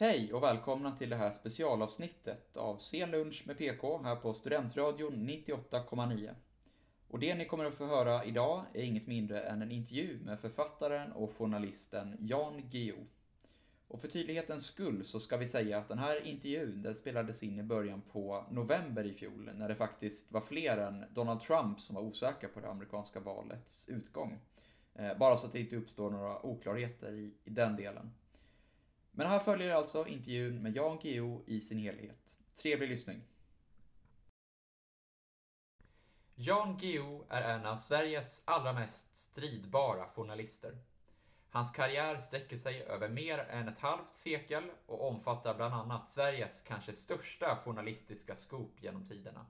Hej och välkomna till det här specialavsnittet av Sen lunch med PK här på Studentradion 98,9. Och det ni kommer att få höra idag är inget mindre än en intervju med författaren och journalisten Jan Guillou. Och för tydlighetens skull så ska vi säga att den här intervjun den spelades in i början på november i fjol när det faktiskt var fler än Donald Trump som var osäkra på det amerikanska valets utgång. Eh, bara så att det inte uppstår några oklarheter i, i den delen. Men här följer alltså intervjun med Jan Guillou i sin helhet. Trevlig lyssning. Jan Guillou är en av Sveriges allra mest stridbara journalister. Hans karriär sträcker sig över mer än ett halvt sekel och omfattar bland annat Sveriges kanske största journalistiska scoop genom tiderna.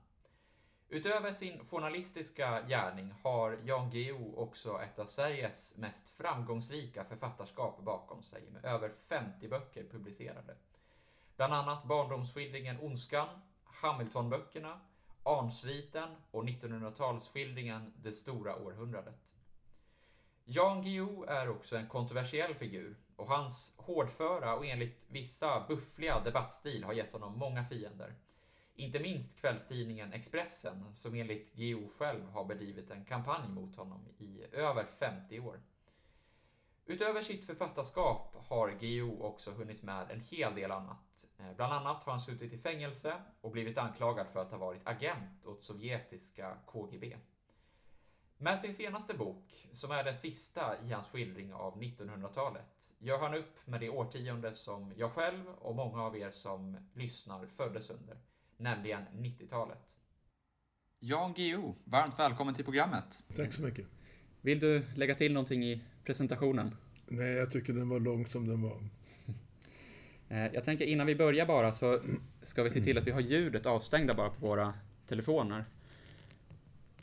Utöver sin journalistiska gärning har Jan Guillou också ett av Sveriges mest framgångsrika författarskap bakom sig med över 50 böcker publicerade. Bland annat barndomsskildringen Ondskan, Hamiltonböckerna, Arnsviten och 1900-talsskildringen Det stora århundradet. Jan Guillou är också en kontroversiell figur och hans hårdföra och enligt vissa buffliga debattstil har gett honom många fiender. Inte minst kvällstidningen Expressen, som enligt Geo själv har bedrivit en kampanj mot honom i över 50 år. Utöver sitt författarskap har Geo också hunnit med en hel del annat. Eh, bland annat har han suttit i fängelse och blivit anklagad för att ha varit agent åt sovjetiska KGB. Med sin senaste bok, som är den sista i hans skildring av 1900-talet, gör han upp med det årtionde som jag själv och många av er som lyssnar föddes under nämligen 90-talet. Jan Guillou, varmt välkommen till programmet. Tack så mycket. Vill du lägga till någonting i presentationen? Nej, jag tycker den var lång som den var. Eh, jag tänker innan vi börjar bara så ska vi se till att vi har ljudet avstängda bara på våra telefoner.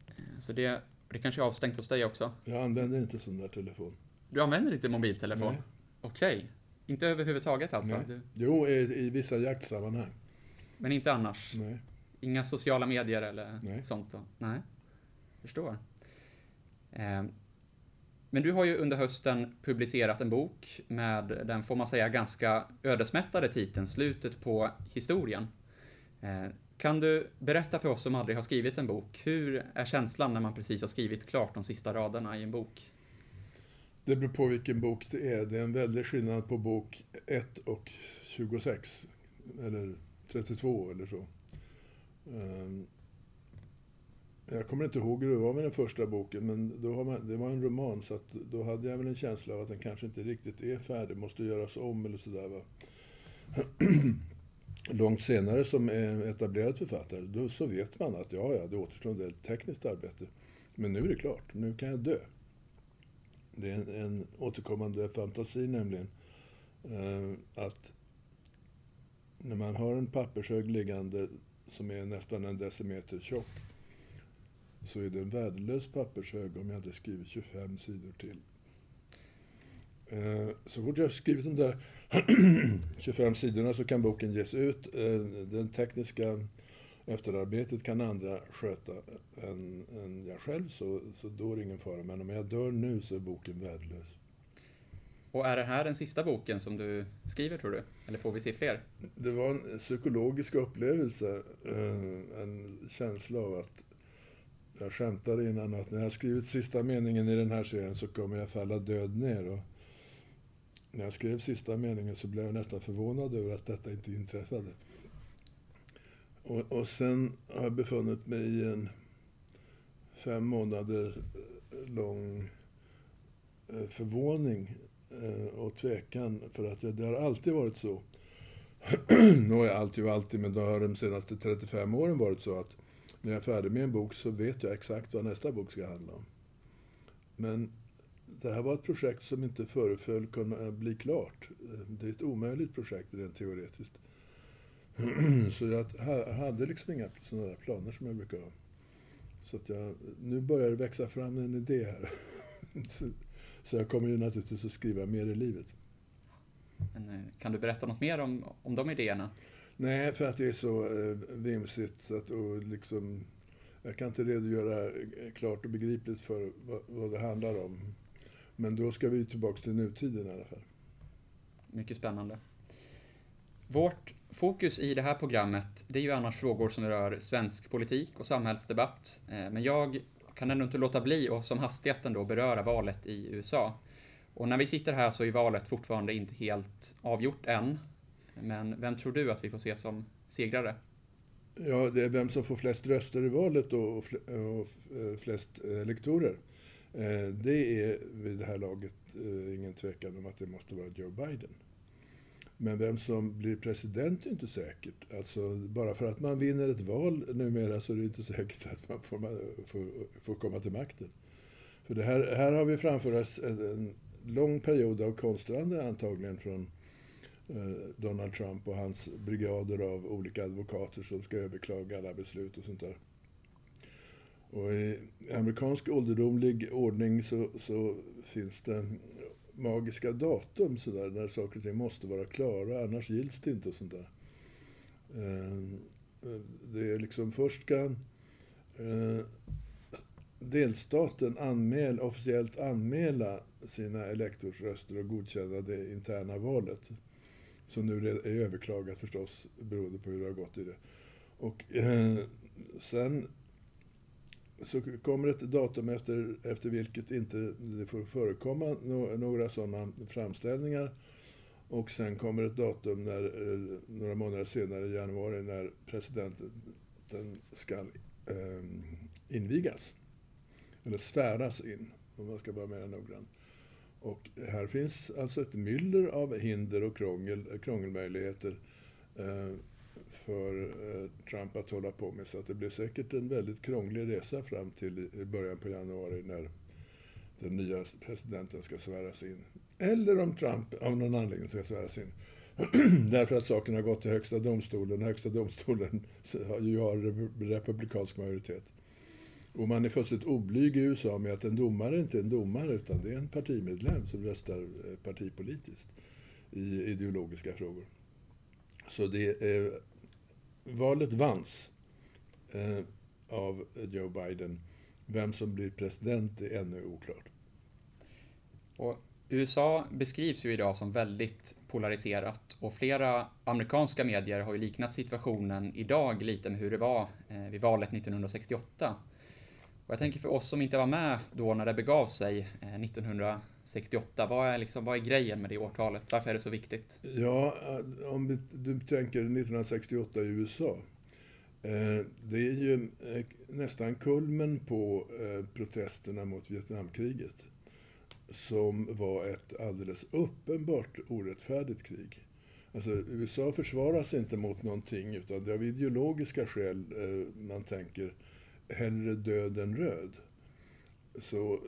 Eh, så det, det kanske är avstängt hos dig också? Jag använder inte sån där telefon. Du använder inte mobiltelefon? Okej. Okay. Inte överhuvudtaget alltså? Nej. Du... Jo, i, i vissa jaktsammanhang. Men inte annars? Nej. Inga sociala medier eller Nej. sånt? Då? Nej. Förstår. Eh, men du har ju under hösten publicerat en bok med den, får man säga, ganska ödesmättade titeln Slutet på historien. Eh, kan du berätta för oss som aldrig har skrivit en bok, hur är känslan när man precis har skrivit klart de sista raderna i en bok? Det beror på vilken bok det är. Det är en väldig skillnad på bok 1 och 26. Eller 32 eller så. Ehm, jag kommer inte ihåg hur det var med den första boken, men då man, det var en roman så att då hade jag väl en känsla av att den kanske inte riktigt är färdig, måste göras om eller sådär. Långt senare som etablerad författare, då så vet man att ja, ja, det återstår en del tekniskt arbete. Men nu är det klart, nu kan jag dö. Det är en, en återkommande fantasi nämligen. Eh, att när man har en pappershög liggande som är nästan en decimeter tjock så är det en värdelös pappershög om jag inte skriver 25 sidor till. Eh, så fort jag skrivit de där 25 sidorna så kan boken ges ut. Eh, den tekniska efterarbetet kan andra sköta än, än jag själv, så, så då är det ingen fara. Men om jag dör nu så är boken värdelös. Och är det här den sista boken som du skriver, tror du? Eller får vi se fler? Det var en psykologisk upplevelse. Eh, en känsla av att jag skämtade innan att när jag skrivit sista meningen i den här serien så kommer jag falla död ner. Och när jag skrev sista meningen så blev jag nästan förvånad över att detta inte inträffade. Och, och sen har jag befunnit mig i en fem månader eh, lång eh, förvåning Eh, och tvekan. För att det har alltid varit så. Nå, alltid och alltid, men det har de senaste 35 åren varit så att när jag är färdig med en bok så vet jag exakt vad nästa bok ska handla om. Men det här var ett projekt som inte föreföll kunna bli klart. Eh, det är ett omöjligt projekt rent teoretiskt. Så jag hade liksom inga sådana där planer som jag brukar ha. Så att jag, nu börjar det växa fram en idé här. Så jag kommer ju naturligtvis att skriva mer i livet. Men, eh, kan du berätta något mer om, om de idéerna? Nej, för att det är så eh, vimsigt. Så att, och liksom, jag kan inte redogöra eh, klart och begripligt för vad, vad det handlar om. Men då ska vi tillbaka till nutiden i alla fall. Mycket spännande. Vårt fokus i det här programmet, det är ju annars frågor som rör svensk politik och samhällsdebatt. Men jag kan ändå inte låta bli att som hastigast ändå beröra valet i USA. Och när vi sitter här så är valet fortfarande inte helt avgjort än. Men vem tror du att vi får se som segrare? Ja, det är vem som får flest röster i valet och, eh, flest eh, elektorer. Eh, det är vid det här laget ingen tvekan om att det måste vara Joe Biden. Men vem som blir president är inte säkert. Alltså, bara för att man vinner ett val numera så är det inte säkert att man får, får, får komma till makten. För det här, här har vi framför oss en, lång period av konstrande antagligen från eh, Donald Trump och hans brigader av olika advokater som ska överklaga alla beslut och sånt där. Och i amerikansk ålderdomlig ordning så, så finns det magiska datum sådär, när saker och ting måste vara klara, annars gills det inte och sånt där. Ehm, eh, det är liksom, först ska eh, delstaten anmäl, officiellt anmäla sina elektorsröster och godkänna det interna valet. Som nu är överklagat förstås, beroende på hur det har gått i det. Och eh, sen så kommer ett datum efter, efter vilket inte det får förekomma no, några sådana framställningar. Och sen kommer ett datum när, eh, några månader senare, i januari, när presidenten ska eh, invigas. Eller sväras in, om man ska vara mer noggrann. Och här finns alltså ett myller av hinder och krångel, krångelmöjligheter. Eh, för eh, Trump att hålla på med. Så att det blir säkert en väldigt krånglig resa fram till början på januari när den nya presidenten ska sväras in. Eller om Trump av någon anledning ska sväras in. Därför att saken har gått till Högsta domstolen. Högsta domstolen har ju har republikansk majoritet. Och man är fullständigt oblyg i USA med att en domare inte är en domare utan det är en partimedlem som röstar eh, partipolitiskt i ideologiska frågor. Så det är valet vanns eh, av Joe Biden. Vem som blir president är ännu oklart. Och USA beskrivs ju idag som väldigt polariserat och flera amerikanska medier har ju liknat situationen idag lite med hur det var eh, vid valet 1968. Och jag tänker för oss som inte var med då när det begav sig eh, 1968, vad är, liksom, vad är grejen med det årtalet? Varför är det så viktigt? Ja, eh, om du tänker 1968 i USA. Eh, det är ju nästan kulmen på protesterna mot Vietnamkriget. Som var ett alldeles uppenbart orättfärdigt krig. Alltså, USA försvarar sig inte mot någonting utan det är av ideologiska skäl man tänker hellre död än röd. Så eh,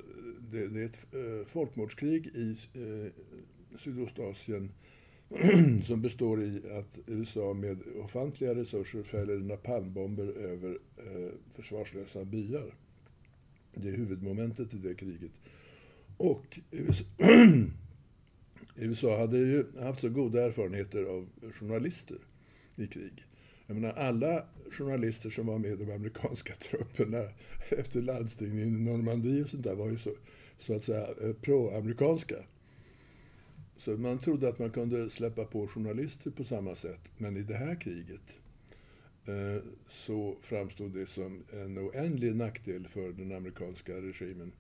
det, det är ett eh, folkmordskrig i eh, Sydostasien som består i att USA med ofantliga resurser fäller napalmbomber över eh, försvarslösa byar. Det är huvudmomentet i det kriget. Och USA hade ju haft så goda erfarenheter av journalister i krig. Jag menar, alla journalister som var med i de amerikanska trupperna efter landstigningen i Normandie och sånt där var ju så, så att säga eh, pro-amerikanska. Så man trodde att man kunde släppa på journalister på samma sätt. Men i det här kriget eh, så framstod det som en oändlig nackdel för den amerikanska regimen.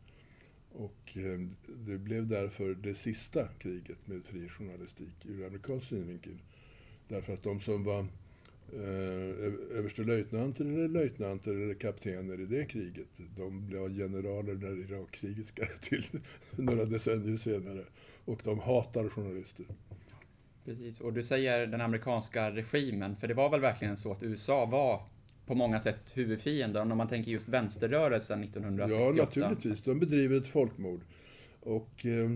Och eh, det blev därför det sista kriget med fri journalistik ur amerikansk synvinkel. Därför att de som var eh, överstelöjtnanter eller löjtnanter eller kaptener i det kriget. De blev generaler när Irakkriget ska till några decennier senare. Och de hatar journalister. Precis, och du säger den amerikanska regimen, för det var väl verkligen så att USA var på många sätt huvudfienden om man tänker just vänsterrörelsen 1968? Ja, naturligtvis. De bedriver ett folkmord. Och eh,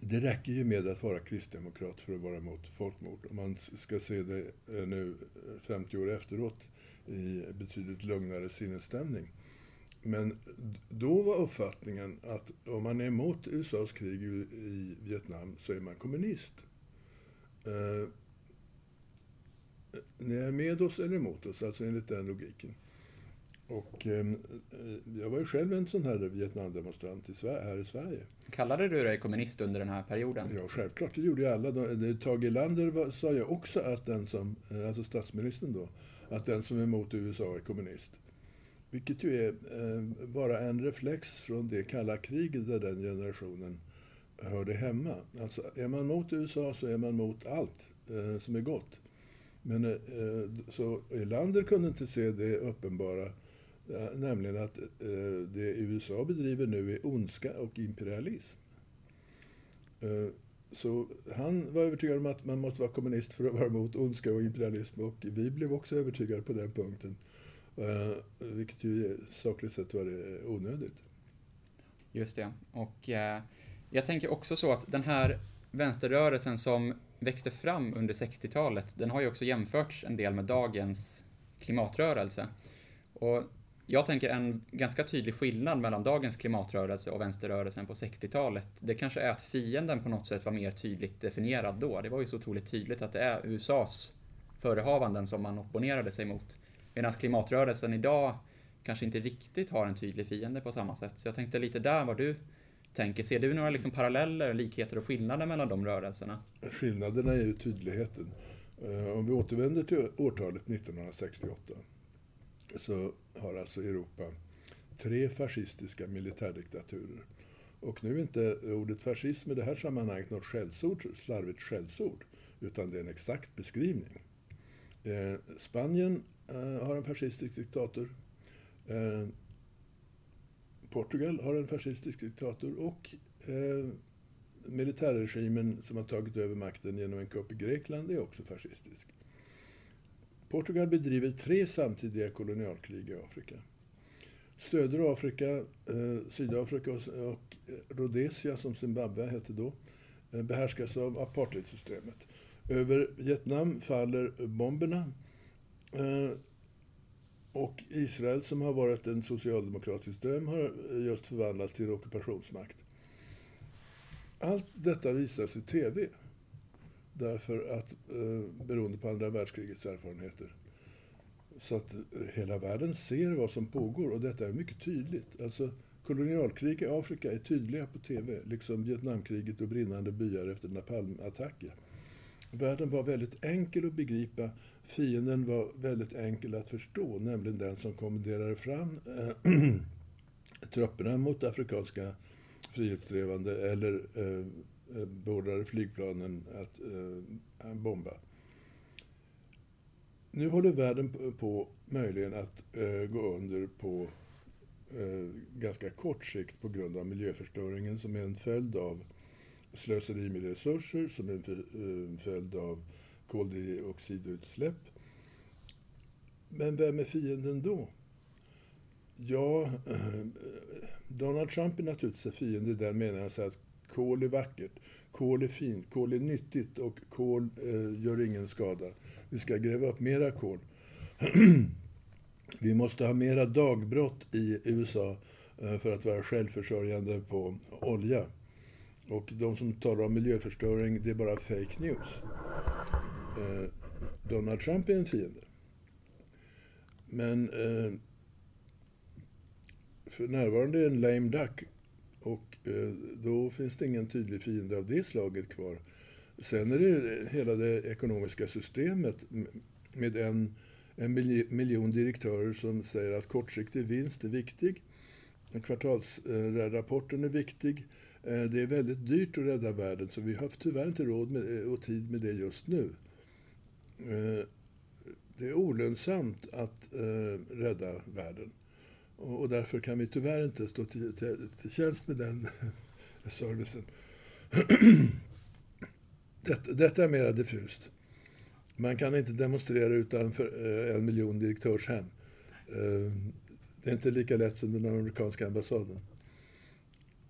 det räcker ju med att vara kristdemokrat för att vara emot folkmord. Om man ska se det eh, nu eh, 50 år efteråt i betydligt lugnare sinnesstämning. Men då var uppfattningen att om man är emot USAs krig i Vietnam så är man kommunist. Eh, ni är med oss eller emot oss, alltså enligt den logiken. Och eh, jag var ju själv en sån här Vietnamdemonstrant i Sverige, här i Sverige. Kallade du dig kommunist under den här perioden? Ja, självklart. Det gjorde ju alla. Tage Erlander sa ju också att den som, eh, alltså statsministern då, att den som är emot USA är kommunist. Vilket ju är eh, bara en reflex från det kalla kriget där den generationen hörde hemma. Alltså, är man mot USA så är man mot allt eh, som är gott. Men eh, så Erlander kunde inte se det uppenbara, eh, nämligen att eh, det USA bedriver nu är ondska och imperialism. Eh, så han var övertygad om att man måste vara kommunist för att vara mot ondska och imperialism och vi blev också övertygade på den punkten. Eh, vilket ju sakligt sett var det onödigt. Just det. Och eh, jag tänker också så att den här vänsterrörelsen som växte fram under 60-talet, den har ju också jämförts en del med dagens klimatrörelse. Och jag tänker en ganska tydlig skillnad mellan dagens klimatrörelse och vänsterrörelsen på 60-talet, det kanske är att fienden på något sätt var mer tydligt definierad då. Det var ju så otroligt tydligt att det är USAs förehavanden som man opponerade sig mot. Medan klimatrörelsen idag kanske inte riktigt har en tydlig fiende på samma sätt. Så jag tänkte lite där vad du tänker. Ser du några liksom paralleller, likheter och skillnader mellan de rörelserna? Skillnaderna är ju tydligheten. Eh, om vi återvänder till årtalet 1968 så har alltså Europa tre fascistiska militärdiktaturer. Och nu är inte ordet fascism i det här sammanhanget något skällsord, slarvigt skällsord, utan det är en exakt beskrivning. Eh, Spanien eh, har en fascistisk diktator. Eh, Portugal har en fascistisk diktator och eh, militärregimen som har tagit över makten genom en kupp i Grekland är också fascistisk. Portugal bedriver tre samtidiga kolonialkrig i Afrika. Södra Afrika, eh, Sydafrika och, och eh, Rhodesia, som Zimbabwe hette då, eh, behärskas av apartheidsystemet. Över Vietnam faller bomberna eh, och Israel, som har varit en socialdemokratisk dröm, har just förvandlats till ockupationsmakt. Allt detta visas i TV. Därför att, eh, beroende på andra världskrigets erfarenheter. Så att eh, hela världen ser vad som pågår och detta är mycket tydligt. Alltså, kolonialkrig i Afrika är tydliga på TV, liksom Vietnamkriget och brinnande byar efter napalmattacker. Världen var väldigt enkel att begripa. Fienden var väldigt enkel att förstå, nämligen den som kommenderade fram eh, trupperna mot afrikanska frihetssträvande eller eh, Eh, beordrade flygplanen att eh, bomba. Nu håller världen på möjligen att eh, gå under på eh, ganska kort sikt på grund av miljöförstöringen som är en följd av slöseri med resurser som är en följd av koldioxidutsläpp. Men vem är fienden då? Ja, Donald Trump är naturligtvis en fiende i den meningen att kol är vackert, kol är fint, kol är nyttigt och kol eh, gör ingen skada. Vi ska gräva upp mera kol. Vi måste ha mera dagbrott i USA eh, för att vara självförsörjande på olja. Och de som talar om miljöförstöring, det är bara fake news. Eh, Donald Trump är en fiende. Men eh, för närvarande är en lame duck och eh, då finns det ingen tydlig fiende av det slaget kvar. Sen är det hela det ekonomiska systemet med en, en miljon direktörer som säger att kortsiktig vinst är viktig. Kvartalsrapporten eh, är viktig. Eh, det är väldigt dyrt att rädda världen så vi har tyvärr inte råd med, och tid med det just nu. Det är olönsamt att rädda världen. Och därför kan vi tyvärr inte stå till, till, till tjänst med den servicen. detta, detta är mera diffust. Man kan inte demonstrera utanför eh, en miljon direktörshem. Eh, det är inte lika lätt som den amerikanska ambassaden.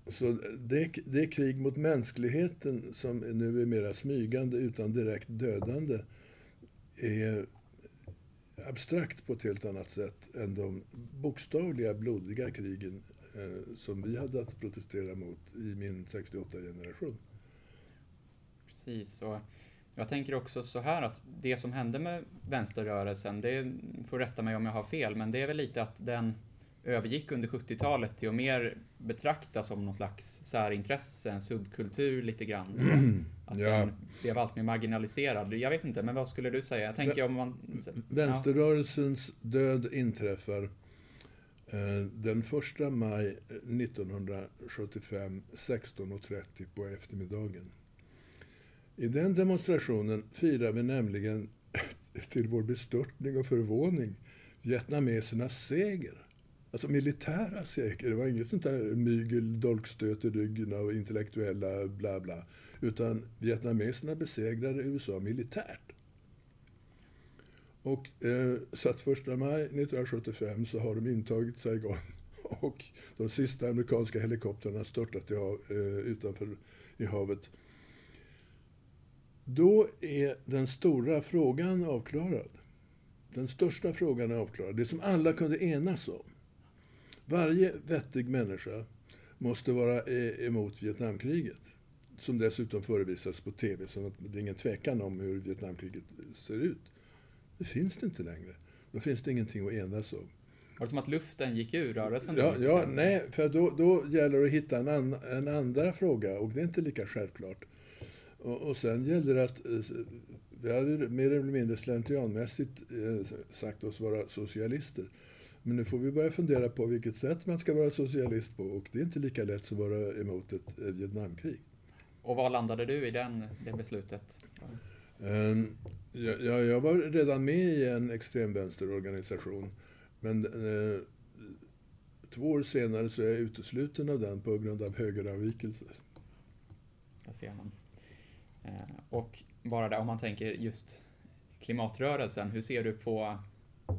Så det, det krig mot mänskligheten som nu är mera smygande utan direkt dödande är abstrakt på ett helt annat sätt än de bokstavliga blodiga krigen eh, som vi hade att protestera mot i min 68-generation. Precis, och Jag tänker också så här att det som hände med vänsterrörelsen, det får rätta mig om jag har fel, men det är väl lite att den övergick under 70-talet till att mer betraktas som någon slags särintresse, en subkultur lite grann. Att Ja. den blev allt mer marginaliserad. Jag vet inte, men vad skulle du säga? Jag tänker om man... Vänsterrörelsens död inträffar eh, den 1 maj 1975 16.30 på eftermiddagen. I den demonstrationen firar vi nämligen till vår bestörtning och förvåning vietnamesernas seger. Alltså militära säker, Det var inget sånt där mygel, dolkstöt i ryggen och intellektuella bla bla. Utan vietnameserna besegrade USA militärt. Och eh, så att första maj 1975 så har de intagit Saigon och de sista amerikanska helikoptrarna störtat i hav, eh, utanför i havet. Då är den stora frågan avklarad. Den största frågan är avklarad. Det som alla kunde enas om. Varje vettig människa måste vara eh, emot Vietnamkriget. Som dessutom förevisas på TV, så att det är ingen tvekan om hur Vietnamkriget ser ut. Det finns det inte längre. Då finns det ingenting att enas om. Var det som att luften gick ur rörelsen? Ja, ja nej, för då, då gäller det att hitta en, an, en andra fråga och det är inte lika självklart. Och, och sen gäller det att eh, vi hade mer eller mindre slentrianmässigt eh, sagt oss vara socialister. Men nu får vi börja fundera på vilket sätt man ska vara socialist på och det är inte lika lätt som att vara emot ett eh, Vietnamkrig. Och var landade du i den, det beslutet? Ehm, Jag, jag, var redan med i en extremvänsterorganisation. Men eh, två år senare så är jag utesluten av den på grund av högeravvikelser. Där ser man. Eh, Och bara där, om man tänker just klimatrörelsen, hur ser du på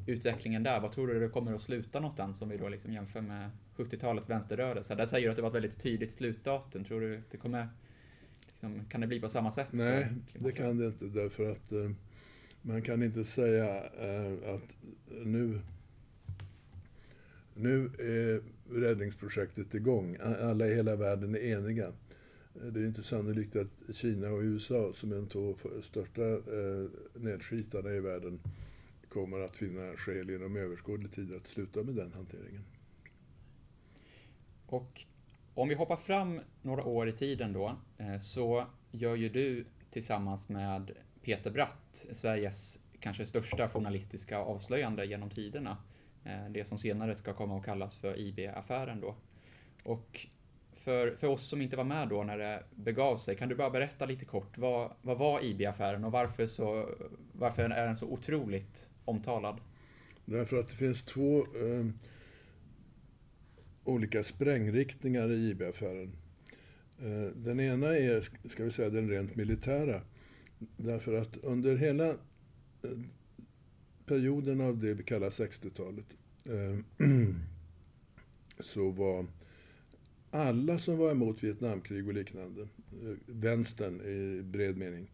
utvecklingen där? Vad tror du det kommer att sluta någonstans om vi då liksom jämför med 70-talets vänsterrörelse? Där säger du att det var ett väldigt tydligt slutdatum. Tror du det kommer, liksom, kan det bli på samma sätt? Nej, det kan det inte därför att eh, man kan inte säga eh, att nu, nu är räddningsprojektet igång. Alla i hela världen är eniga. Eh, Det är inte sannolikt att Kina och USA, som är de två största eh, nedskitarna i världen, kommer att finna skäl inom överskådlig tid att sluta med den hanteringen. Och om vi hoppar fram några år i tiden då, eh, så gör ju du tillsammans med Peter Bratt Sveriges kanske största journalistiska avslöjande genom tiderna. Eh, det som senare ska komma att kallas för IB-affären då. Och för, för oss som inte var med då när det begav sig, kan du bara berätta lite kort, vad, vad var IB-affären och varför, så, varför är den så otroligt omtalad? Därför att det finns två eh, olika sprängriktningar i IB-affären. Eh, den ena är, ska vi säga, den rent militära. Därför att under hela eh, perioden av det vi kallar 60-talet eh, så var alla som var emot Vietnamkrig och liknande, eh, vänstern i bred mening,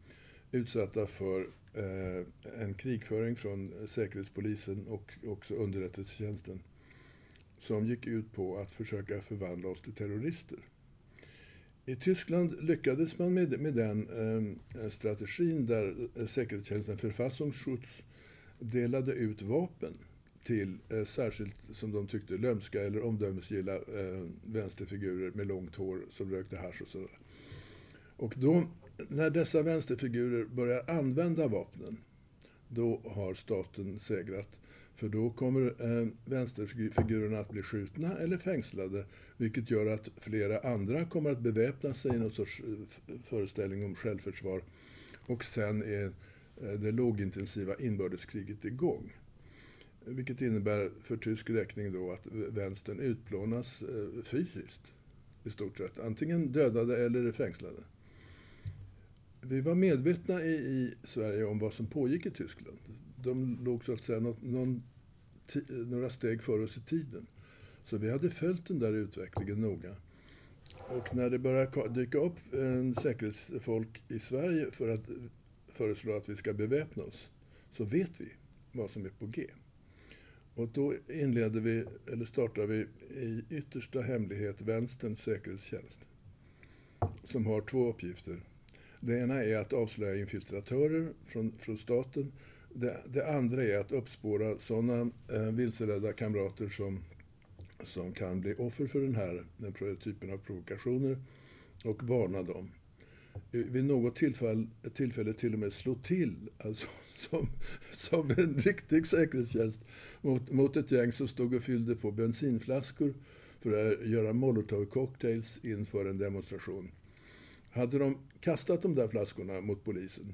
utsatta för Eh, en krigföring från Säkerhetspolisen och också underrättelsetjänsten som gick ut på att försöka förvandla oss till terrorister. I Tyskland lyckades man med, med den eh, strategin där eh, säkerhetstjänsten Verfassungsschutz delade ut vapen till eh, särskilt, som de tyckte, lömska eller omdömesgilla eh, vänsterfigurer med långt hår som rökte hasch och sådär. Och då, när dessa vänsterfigurer börjar använda vapnen, då har staten segrat. För då kommer eh, vänsterfigurerna att bli skjutna eller fängslade, vilket gör att flera andra kommer att beväpna sig i någon sorts eh, föreställning om självförsvar. Och sen är eh, det lågintensiva inbördeskriget igång. Vilket innebär för tysk räkning då att vänstern utplånas eh, fysiskt, i stort sett. Antingen dödade eller fängslade. Vi var medvetna i, i Sverige om vad som pågick i Tyskland. De låg så att säga något, någon, några steg före oss i tiden. Så vi hade följt den där utvecklingen noga. Och när det börjar dyka upp en säkerhetsfolk i Sverige för att föreslå att vi ska beväpna oss, så vet vi vad som är på G. Och då inledde vi, eller startar vi i yttersta hemlighet vänsterns säkerhetstjänst. Som har två uppgifter. Det ena är att avslöja infiltratörer från, från staten. Det, det andra är att uppspåra sådana eh, vilseledda kamrater som, som kan bli offer för den här den typen av provokationer och varna dem. Vid något tillfälle, tillfälle till och med slå till, alltså som, som en riktig säkerhetstjänst mot, mot ett gäng som stod och fyllde på bensinflaskor för att göra molotovcocktails inför en demonstration. Hade de kastat de där flaskorna mot polisen,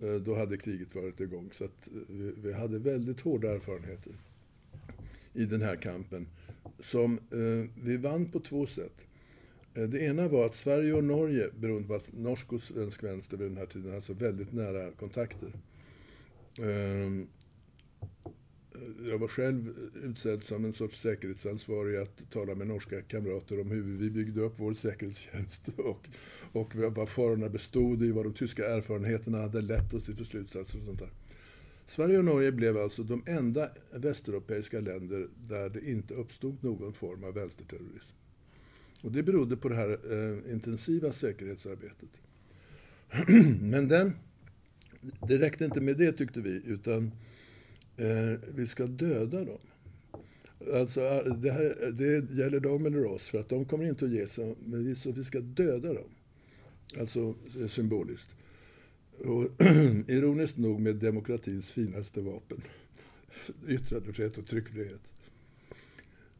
eh, då hade kriget varit igång. Så att eh, vi hade väldigt hårda erfarenheter i den här kampen, som eh, vi vann på två sätt. Det ena var att Sverige och Norge, beroende på att norsk och svensk vänster vid den här tiden hade så väldigt nära kontakter, ehm, jag var själv utsedd som en sorts säkerhetsansvarig att tala med norska kamrater om hur vi byggde upp vår säkerhetstjänst och, och vad farorna bestod i, vad de tyska erfarenheterna hade lett oss till för slutsatser och sånt där. Sverige och Norge blev alltså de enda västeuropeiska länder där det inte uppstod någon form av vänsterterrorism. Och det berodde på det här eh, intensiva säkerhetsarbetet. Men den, det räckte inte med det tyckte vi, utan eh, vi ska döda dem. Alltså, eh, det, här, det gäller dem eller oss, för att de kommer inte att ge sig. Men vi, så vi ska döda dem. Alltså eh, symboliskt. Och ironiskt nog med demokratins finaste vapen. Yttrandefrihet och tryckfrihet.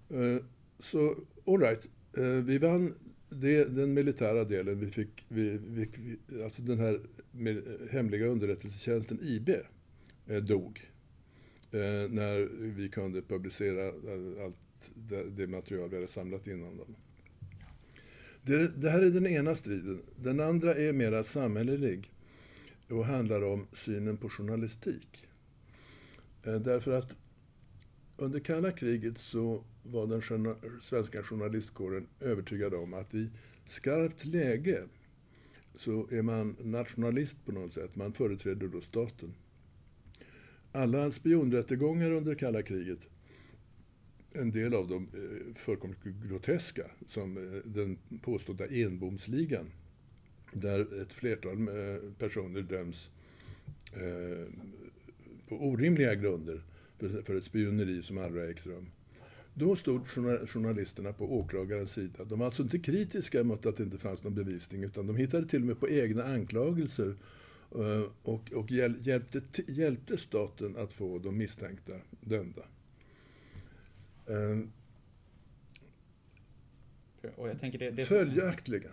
Eh, så, all right. Eh, vi vann det, den militära delen. Vi fick, vi, vi, alltså den här hemliga underrättelsetjänsten IB eh, dog eh, när vi kunde publicera eh, allt det, det, material vi hade samlat in om dem. Det, det, här är den ena striden. Den andra är mera samhällelig och handlar om synen på journalistik. Eh, därför att under kalla kriget så var den svenska journalistkåren övertygad om att i skarpt läge så är man nationalist på något sätt. Man företräder då staten alla spionrättegångar under kalla kriget, en del av dem eh, fullkomligt groteska, som eh, den påstådda Enbomsligan, där ett flertal eh, personer döms på orimliga grunder för ett spioneri som aldrig har ägt rum. Då stod journalisterna på åklagarens sida. De var alltså inte kritiska mot att det inte fanns någon bevisning, utan de hittade till och med på egna anklagelser och, och hjälpte, hjälpte staten att få de misstänkta dömda. Tänker det, det Följaktligen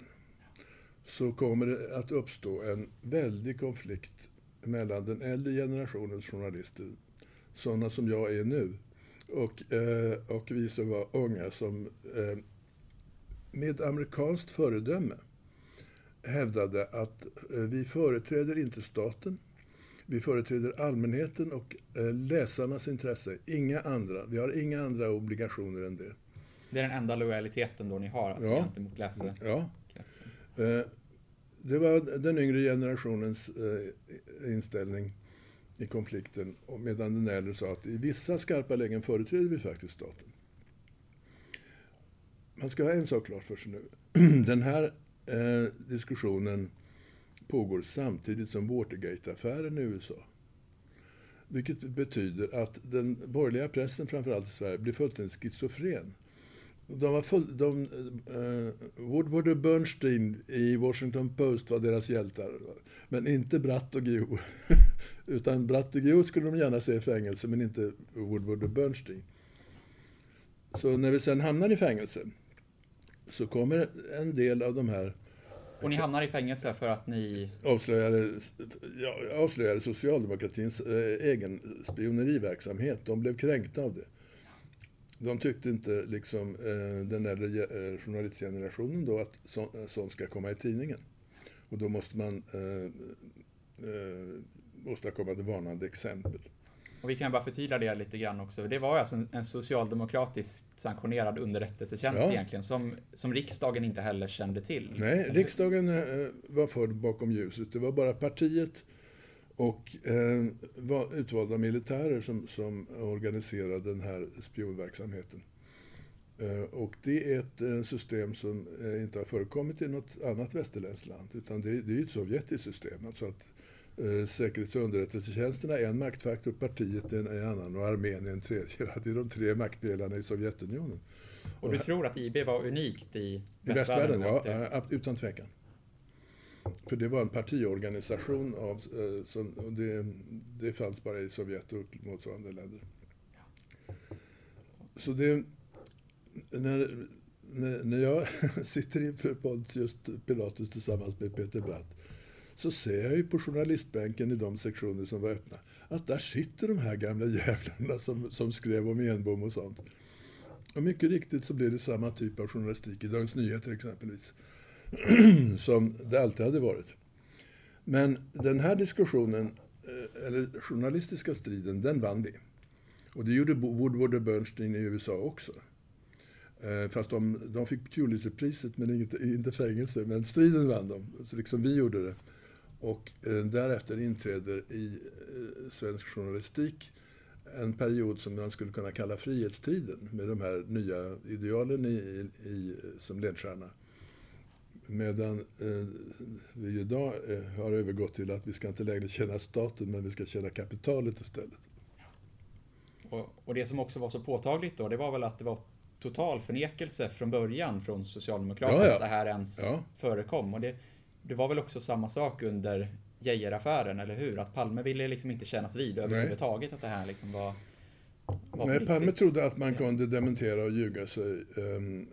så kommer det att uppstå en väldig konflikt mellan den äldre generationens journalister, sådana som jag är nu, och, eh, och vi som var unga som eh, med amerikanskt föredöme hävdade att eh, vi företräder inte staten. Vi företräder allmänheten och eh, läsarnas intresse. Inga andra. Vi har inga andra obligationer än det. Det är den enda lojaliteten då ni har alltså, ja. gentemot läsare? Ja. Eh, det var den yngre generationens inställning i konflikten medan den äldre sa att i vissa skarpa lägen företräder vi faktiskt staten. Man ska ha en sak klar för sig nu. Den här eh, diskussionen pågår samtidigt som Watergate-affären i USA. Vilket betyder att den borgerliga pressen, framförallt i Sverige, blir fullständigt schizofren. De var full, de, eh, Woodward och Bernstein i Washington Post var deras hjältar. Men inte Bratt och Guillou. Utan Bratt och Guillou skulle de gärna se i fängelse, men inte Woodward och Bernstein. Så när vi sen hamnar i fängelse så kommer en del av de här och ni hamnar i fängelse för att ni... Avslöjade, ja, avslöjade socialdemokratins eh, egen spioneriverksamhet. De blev kränkta av det. De tyckte inte, liksom eh, den äldre eh, journalistgenerationen då, att så, eh, sånt ska komma i tidningen. Och då måste man eh, eh, åstadkomma ett varnande exempel. Och vi kan bara förtydliga det lite grann också. Det var alltså en socialdemokratiskt sanktionerad underrättelsetjänst ja. egentligen, som, som riksdagen inte heller kände till. Nej, riksdagen eh, var förd bakom ljuset. Det var bara partiet och eh, var utvalda militärer som, som organiserade den här spionverksamheten. Eh, och det är ett eh, system som eh, inte har förekommit i något annat västerländskt land, utan det, det är ett sovjetiskt system. Alltså att eh, säkerhets och underrättelsetjänsterna en maktfaktor, partiet en, en annan och armén en tredje. Det är de tre maktdelarna i Sovjetunionen. Och du tror att IB var unikt i I västvärlden, Att det- ja, utan tvekan. För det var en partiorganisation av, eh, som, och det, det fanns bara i Sovjet och motsvarande länder. Så det, när, när jag sitter inför Pontius Pilatus tillsammans med Peter Bratt så ser jag ju på journalistbänken i de sektioner som var öppna att där sitter de här gamla jävlarna som, som skrev om Enbom och sånt. Och mycket riktigt så blir det samma typ av journalistik i Dagens Nyheter exempelvis. som det alltid hade varit. Men den här diskussionen, eh, eller journalistiska striden, den vann vi. Och det gjorde Woodward och Bernstein i USA också. Eh, fast de, de fick Pulitzerpriset, men inte, inte fängelse. Men striden vann de, så liksom vi gjorde det. Och eh, därefter inträder i eh, svensk journalistik en period som man skulle kunna kalla frihetstiden med de här nya idealen i, i, som ledstjärna. Medan eh, vi idag eh, har övergått till att vi ska inte längre tjäna staten men vi ska tjäna kapitalet istället. Och, och det som också var så påtagligt då, det var väl att det var total förnekelse från början från Socialdemokraterna Ja, ja. att det här ens Ja. förekom. Och det, det var väl också samma sak under Geijeraffären, eller hur? Att Palme ville liksom inte kännas vid överhuvudtaget att det här liksom var... var Nej, Palme trodde att man kunde dementera och ljuga sig um,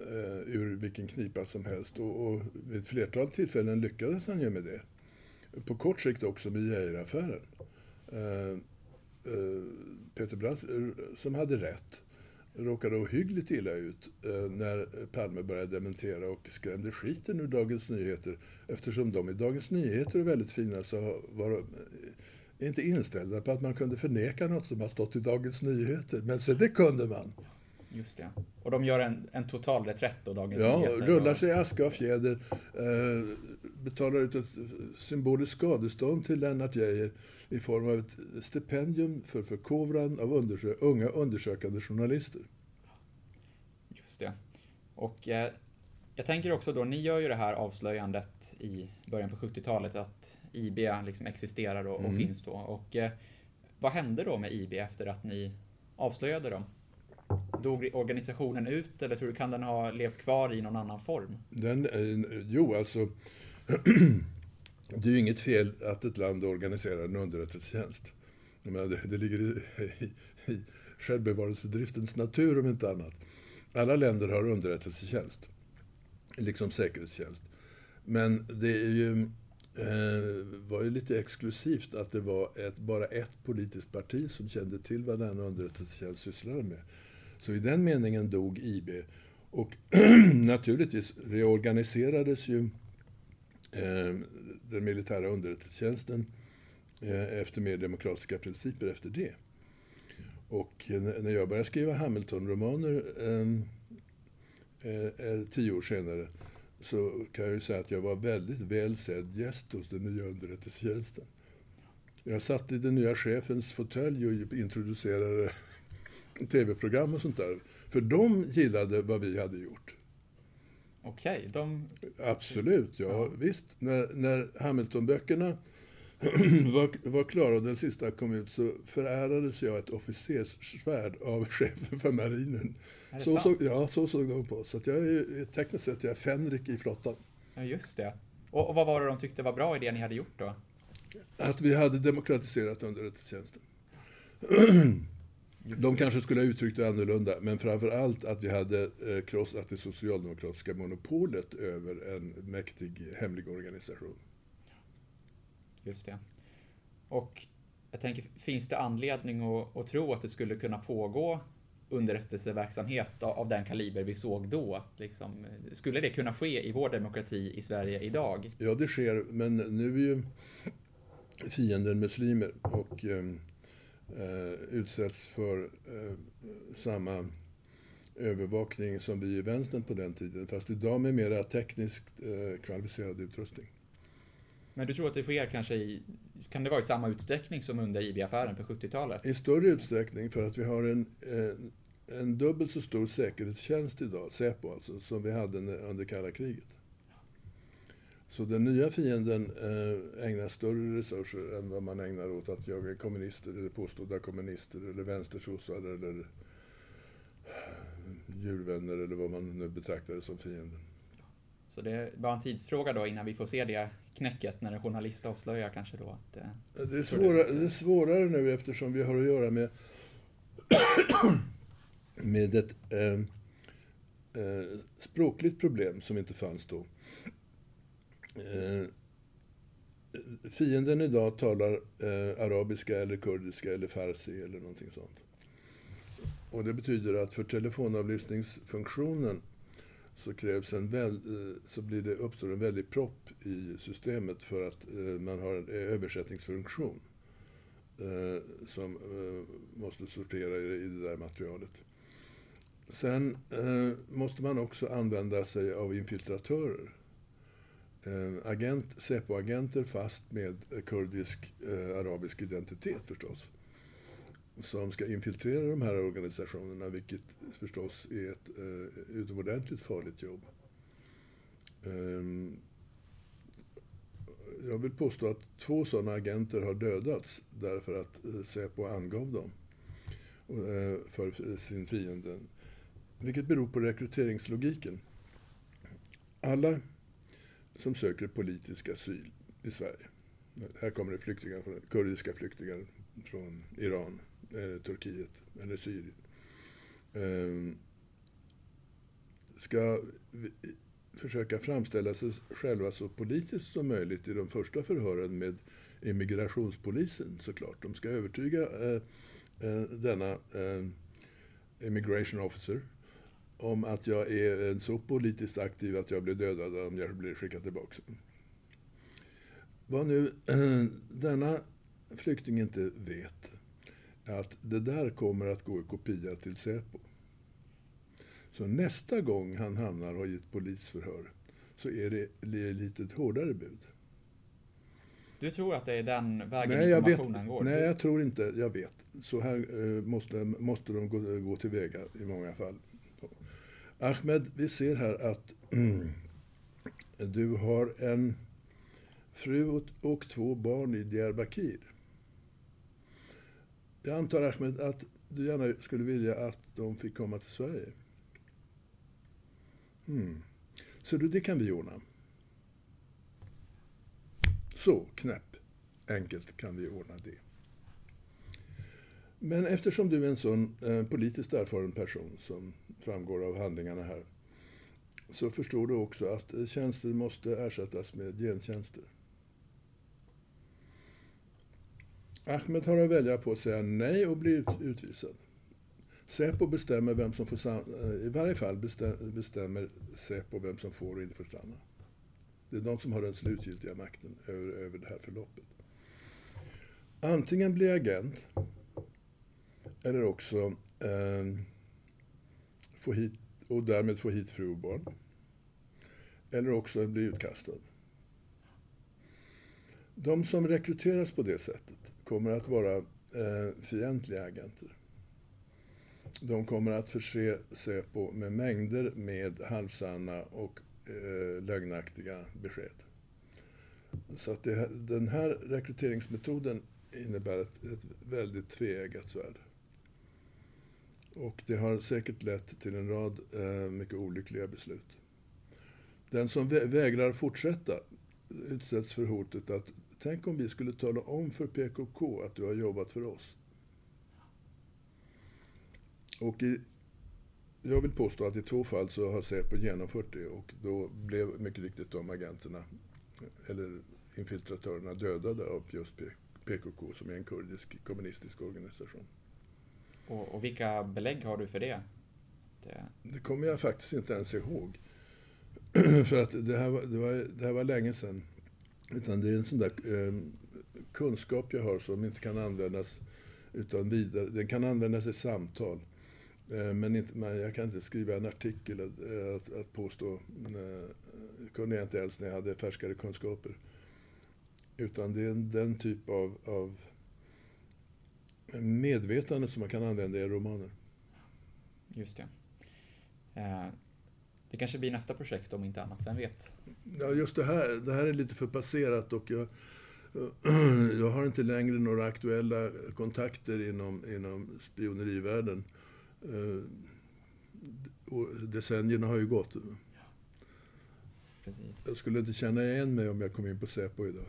ur vilken knipa som helst. Och, och vid ett flertal tillfällen lyckades han ju med det. På kort sikt också med Geijeraffären. Uh, uh, Peter eh, som hade rätt, råkade ohyggligt illa ut eh, när Palme började dementera och skrämde skiten ur Dagens Nyheter. Eftersom de i Dagens Nyheter är väldigt fina så var de eh, inte inställda på att man kunde förneka något som har stått i Dagens Nyheter. Men så det kunde man. Just det. Och de gör en, en total reträtt då, Dagens Ja, Nyheter. rullar och- sig i aska och fjäder, eh, betalar ut ett symboliskt skadestånd till Lennart Geijer i form av ett stipendium för förkovran av undersö- unga undersökande journalister. Just det. Och eh, jag tänker också då, ni gör ju det här avslöjandet i början på 70-talet att IB liksom existerar och, och Mm. finns då. Och eh, vad hände då med IB efter att ni avslöjade dem? Dog organisationen ut eller tror du kan den ha levt kvar i någon annan form? Den, eh, jo, alltså, det är ju inget fel att ett land organiserar en underrättelsetjänst. Menar, det, det ligger i, i, i självbevarelsedriftens natur om inte annat. Alla länder har underrättelsetjänst, liksom säkerhetstjänst. Men det är ju, eh, var ju lite exklusivt att det var ett, bara ett politiskt parti som kände till vad denna underrättelsetjänst sysslade med. Så i den meningen dog IB. Och naturligtvis reorganiserades ju Ehm, den militära underrättelsetjänsten eh, efter mer demokratiska principer efter det. Och när jag började skriva Hamilton-romaner ehm, eh, eh, tio år senare så kan jag ju säga att jag var väldigt väl sedd gäst hos den nya underrättelsetjänsten. Jag satt i den nya chefens fåtölj och introducerade tv-program och sånt där. För de gillade vad vi hade gjort. Okej, de... Absolut, ja, visst. När, när Hamilton-böckerna var, var klara och den sista kom ut så förärades jag ett officerssvärd av chefen för marinen. Så sant? såg, ja, så såg de på. Så att jag är tekniskt sett jag är Fänrik i flottan. Ja, just det. Och, och vad var det de tyckte var bra i det ni hade gjort då? Att vi hade demokratiserat underrättelsetjänsten. De kanske skulle ha uttryckt det annorlunda, men framför allt att vi hade eh, krossat det socialdemokratiska monopolet över en mäktig hemlig organisation. Just det. Och jag tänker, finns det anledning att, att tro att det skulle kunna pågå underrättelseverksamhet av, av den kaliber vi såg då? Att Liksom, skulle det kunna ske i vår demokrati i Sverige idag? Ja, det sker, men nu är ju fienden muslimer och eh, utsätts för eh, samma övervakning som vi i vänstern på den tiden, fast idag med mera tekniskt eh, kvalificerad utrustning. Men du tror att det sker kanske i, kan det vara i samma utsträckning som under IB-affären på 70-talet? I större utsträckning för att vi har en, en dubbelt så stor säkerhetstjänst idag, Säpo alltså, som vi hade under kalla kriget. Så den nya fienden eh, ägnar större resurser än vad man ägnar åt att jaga kommunister eller påstådda kommunister eller vänstersossar eller djurvänner eller vad man nu betraktar det som fienden. Så det är bara en tidsfråga då innan vi får se det knäcket när en journalist avslöjar kanske då att... Eh, det, är svårare, det är svårare nu eftersom vi har att göra med, med ett eh, eh, språkligt problem som inte fanns då. Eh, fienden idag talar eh, arabiska eller kurdiska eller farsi eller någonting sånt. Och det betyder att för telefonavlyssningsfunktionen så, krävs en väl, eh, så blir det, uppstår en väldig propp i systemet för att eh, man har en eh, översättningsfunktion eh, som eh, måste sortera i det där materialet. Sen måste man också använda sig av infiltratörer. Eh, agent, Säpo-agenter fast med kurdisk, eh, arabisk identitet förstås som ska infiltrera de här organisationerna, vilket förstås är ett eh, utomordentligt farligt jobb. Eh, jag vill påstå att två sådana agenter har dödats därför att eh, Säpo angav dem eh, för sin fiende. Vilket beror på rekryteringslogiken. Alla som söker politisk asyl i Sverige, här kommer det flyktingar, kurdiska flyktingar från Iran, eller Turkiet eller Syrien ehm, ska försöka framställa sig själva så politiskt som möjligt i de första förhören med immigrationspolisen såklart. De ska övertyga eh, eh, denna eh, immigration officer om att jag är så politiskt aktiv att jag blir dödad om jag blir skickad tillbaka. Vad nu denna flykting inte vet att det där kommer att gå i kopia till Säpo. Så nästa gång han hamnar och har gett polisförhör så är det lite ett hårdare bud. Du tror att det är den vägen nej, informationen vet, går? Nej, jag tror inte. Jag vet. Så här eh, måste, måste de gå, gå tillväga i många fall. Ahmed, vi ser här att du har en fru och, två barn i Diyarbakir. Jag antar Ahmed att du gärna skulle vilja att de fick komma till Sverige? Mm. Så du, det kan vi ordna. Så knäpp enkelt kan vi ordna det. Men eftersom du är en sån eh, politiskt erfaren person som framgår av handlingarna här så förstår du också att tjänster måste ersättas med gentjänster. Ahmed har att välja på att säga nej och bli utvisad. Säpo bestämmer vem som får eh, I varje fall bestämmer Säpo vem som får och inte får stanna. Det är de som har den slutgiltiga makten över, över det här förloppet. Antingen bli agent eller också eh, få hit, och därmed få hit fru och barn. Eller också bli utkastad. De som rekryteras på det sättet kommer att vara eh, fientliga agenter. De kommer att förse Säpo med mängder med halvsanna och eh, lögnaktiga besked. Så att det, den här rekryteringsmetoden innebär ett, ett väldigt tveeggat svärd. Och det har säkert lett till en rad eh, mycket olyckliga beslut. Den som vä vägrar fortsätta utsätts för hotet att Tänk om vi skulle tala om för PKK att du har jobbat för oss. Och i, jag vill påstå att i två fall så har Säpo genomfört det och då blev mycket riktigt de agenterna, eller infiltratörerna, dödade av just PKK som är en kurdisk kommunistisk organisation. Och, och vilka belägg har du för det? det? Eh, det kommer jag faktiskt inte ens ihåg. för att det här, var, det, var, det här var länge sedan. Utan det är en sån där eh, kunskap jag har som inte kan användas utan vidare. Den kan användas i samtal. Eh, men, inte, men jag kan inte skriva en artikel att, att, att påstå. Eh, kunde jag inte ens när jag hade färskare kunskaper. Utan det är den typ av, av medvetande som man kan använda i romaner. Just det. Eh, det kanske blir nästa projekt om inte annat, vem vet? Ja, just det här, det här är lite för passerat och jag, jag har inte längre några aktuella kontakter inom, inom spionerivärlden. Eh, och decennierna har ju gått. Precis. Jag skulle inte känna igen mig om jag kom in på Säpo idag.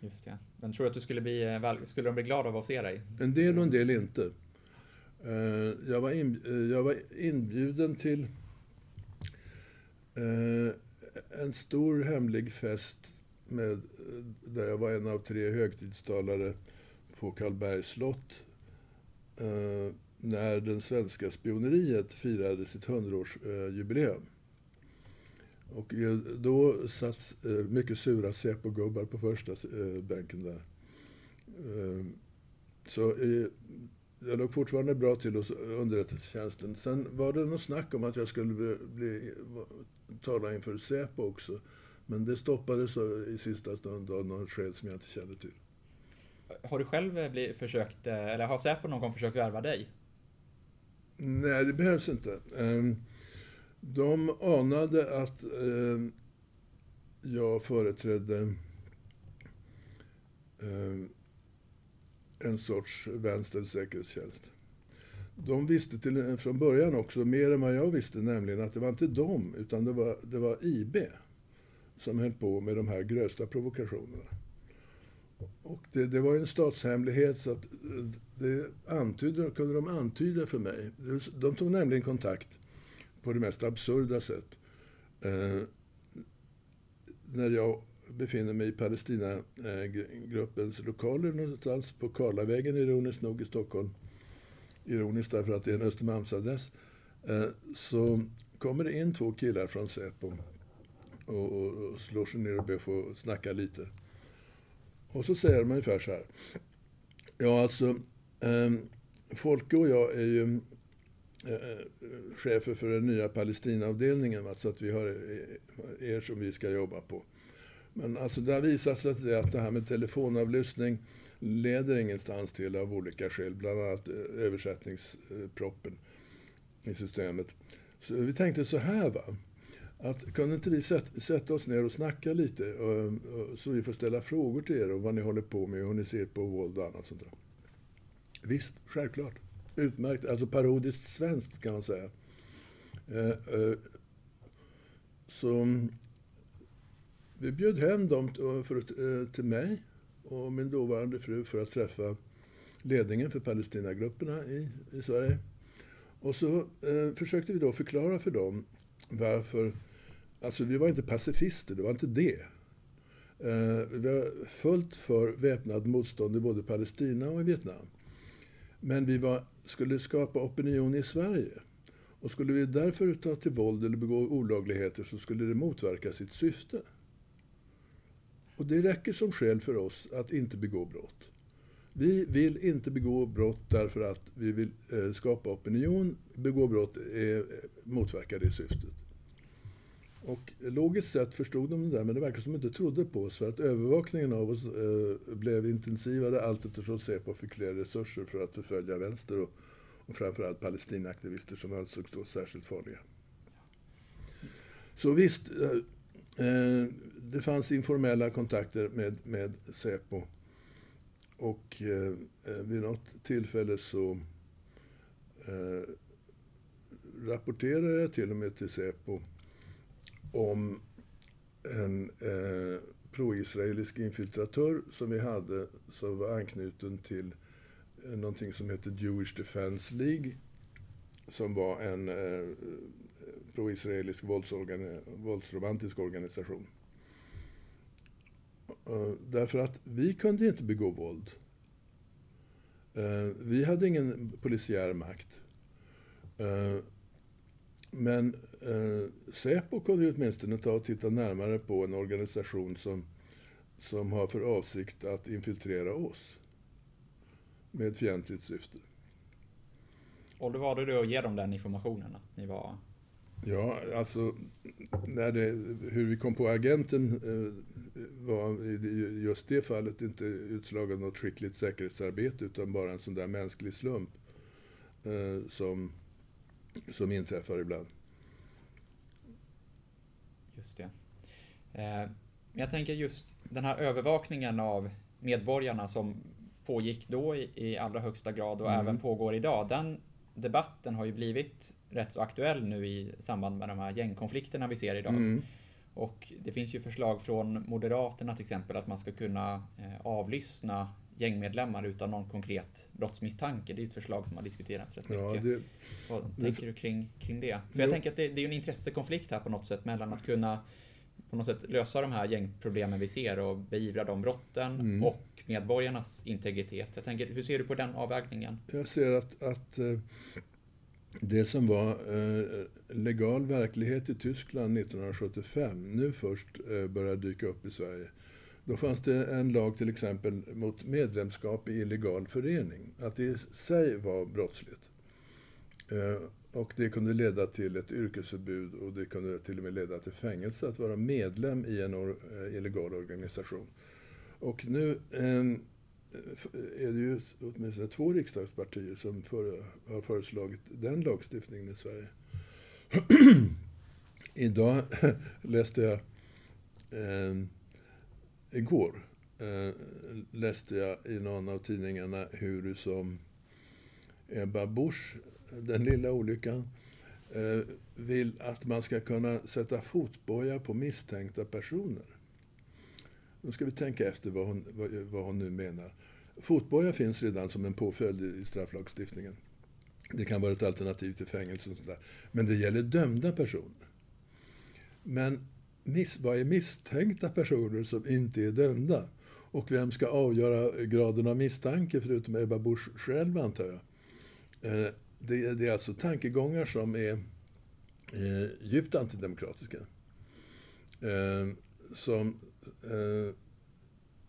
Just det. Men tror du att du skulle bli, eh, skulle de bli glada av att se dig? En del och en del inte. Eh, jag var, in, eh, jag var inbjuden till en stor hemlig fest med, där jag var en av tre högtidstalare på Karlbergs slott. När den svenska spioneriet firade sitt 100-årsjubileum. Och eh, då satt eh, mycket sura Säpo-gubbar på första eh, bänken där. Så jag låg fortfarande bra till hos underrättelsetjänsten. Sen var det något snack om att jag skulle bli, bli, tala inför Säpo också. Men det stoppades i sista stund av något skäl som jag inte kände till. Har du själv bli, försökt, eller har Säpo någon gång försökt värva dig? Nej, det behövs inte. Ehm, de anade att eh, jag företrädde eh, en sorts vänster säkerhetstjänst. De visste till, eh, från början också mer än vad jag visste, nämligen att det var inte de, utan det var, det var IB som höll på med de här grövsta provokationerna. Och det, det var en statshemlighet så att eh, det antydde, kunde de antyda för mig. De tog nämligen kontakt på det mest absurda sätt. Eh, när jag befinner mig i Palestinagruppens lokaler någonstans på Karlavägen, ironiskt nog, i Stockholm. Ironiskt därför att det är en Östermalmsadress. Eh, så kommer det in två killar från Säpo och, och, och slår sig ner och ber få snacka lite. Och så säger de ungefär så här. Ja, alltså, eh, Folke och jag är ju Eh, chefer för den nya Palestinaavdelningen, Alltså så att vi har eh, er som vi ska jobba på. Men alltså det har visat sig att det, att det här med telefonavlyssning leder ingenstans till av olika skäl, bland annat eh, översättningsproppen i systemet. Så vi tänkte så här va, att kunde inte vi sätta oss ner och snacka lite och, och, så vi får ställa frågor till er om vad ni håller på med och hur ni ser på våld och annat sånt där. Visst, självklart. Utmärkt. Alltså parodiskt svenskt kan man säga. Eh, eh, så mm, vi bjöd hem dem till, för, eh, till mig och min dåvarande fru för att träffa ledningen för Palestinagrupperna i, i Sverige. Och så eh, försökte vi då förklara för dem varför... Alltså vi var inte pacifister, det var inte det. Eh, vi var fullt för väpnad motstånd i både Palestina och i Vietnam. Men vi var, skulle skapa opinion i Sverige. Och skulle vi därför ta till våld eller begå olagligheter så skulle det motverka sitt syfte. Och det räcker som skäl för oss att inte begå brott. Vi vill inte begå brott därför att vi vill eh, skapa opinion. Begå brott eh, är, motverkar det syftet. Och logiskt sett förstod de det där, men det verkar som de inte trodde på oss. För att övervakningen av oss eh, blev intensivare allt eftersom Säpo fick fler resurser för att förfölja vänster och, och framförallt palestinaaktivister som ansågs då särskilt farliga. Så visst, eh, eh det fanns informella kontakter med, med Säpo. Och eh, eh, vid något tillfälle så rapporterade jag till och med till Säpo om en eh, pro-israelisk infiltratör som vi hade som var anknuten till eh, någonting som hette Jewish Defense League som var en eh, eh, pro-israelisk våldsorgani våldsromantisk organisation. Eh, därför att vi kunde inte begå våld. Eh, vi hade ingen polisiär makt. Eh, men Säpo kunde ju åtminstone ta och titta närmare på en organisation som, som har för avsikt att infiltrera oss med fientligt syfte. Och då var det då att ge dem den informationen att ni var... Ja, alltså när det, hur vi kom på agenten eh, var i just det fallet inte utslag av något skickligt säkerhetsarbete utan bara en sån där mänsklig slump. eh, som, som inträffar ibland. Just det. Eh, jag tänker just den här övervakningen av medborgarna som pågick då i, i allra högsta grad och Mm. även pågår idag. Den debatten har ju blivit rätt så aktuell nu i samband med de här gängkonflikterna vi ser idag. Mm. Och det finns ju förslag från Moderaterna till exempel att man ska kunna eh, avlyssna gängmedlemmar utan någon konkret brottsmisstanke. Det är ett förslag som har diskuterats rätt Ja, mycket. det, Vad det- tänker du kring, kring det? För jag Jo. tänker att det, det är en intressekonflikt här på något sätt mellan att kunna på något sätt lösa de här gängproblemen vi ser och beivra de brotten Mm. och medborgarnas integritet. Jag tänker, hur ser du på den avvägningen? jag ser att, att eh, det som var eh, legal verklighet i Tyskland 1975 nu först eh, börjar dyka upp i Sverige. Då fanns det en lag till exempel mot medlemskap i illegal förening. Att det i sig var brottsligt. Eh, och det kunde leda till ett yrkesförbud och det kunde till och med leda till fängelse att vara medlem i en or- eh, illegal organisation. Och nu ehm, är det ju åtminstone två riksdagspartier som har föreslagit den lagstiftningen i Sverige. Idag läste jag, ehm, igår eh, läste jag i någon av tidningarna hur som Ebba Busch, den lilla olyckan, eh, vill att man ska kunna sätta fotboja på misstänkta personer. Nu ska vi tänka efter vad hon, vad, vad hon nu menar. Fotboja finns redan som en påföljd i strafflagstiftningen. Det kan vara ett alternativ till fängelse och sådär. Men det gäller dömda personer. Men miss, vad är misstänkta personer som inte är dömda? Och vem ska avgöra graden av misstanke förutom Ebba Busch själv antar jag? Eh, Det, det är alltså tankegångar som är eh, djupt antidemokratiska. Eh, som eh,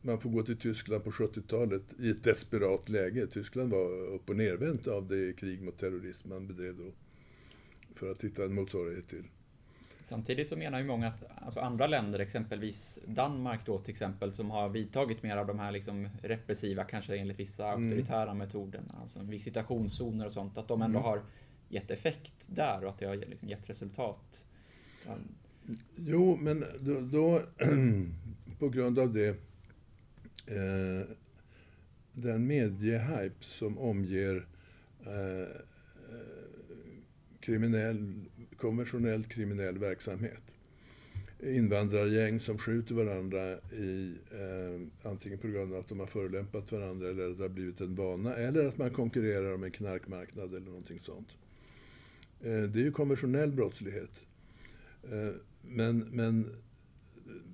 man får gå till Tyskland på 70-talet i ett desperat läge. Tyskland var upp och nervänt av det krig mot terrorism man bedrev då. För att hitta en motsvarighet till. Samtidigt så menar ju många att alltså andra länder, exempelvis Danmark då till exempel, som har vidtagit mer av de här liksom repressiva, kanske enligt vissa Mm. auktoritära metoderna, alltså visitationszoner och sånt, att de ändå Mm. har gett effekt där och att det har liksom gett resultat. Ja, Jo, men då, då på grund av det eh, den mediehype som omger eh, kriminell, konventionellt kriminell verksamhet. Invandrargäng som skjuter varandra i, eh, antingen på grund av att de har förolämpat varandra eller att det har blivit en vana eller att man konkurrerar om en knarkmarknad eller någonting sånt. Eh, det är ju konventionell brottslighet. Eh, men, men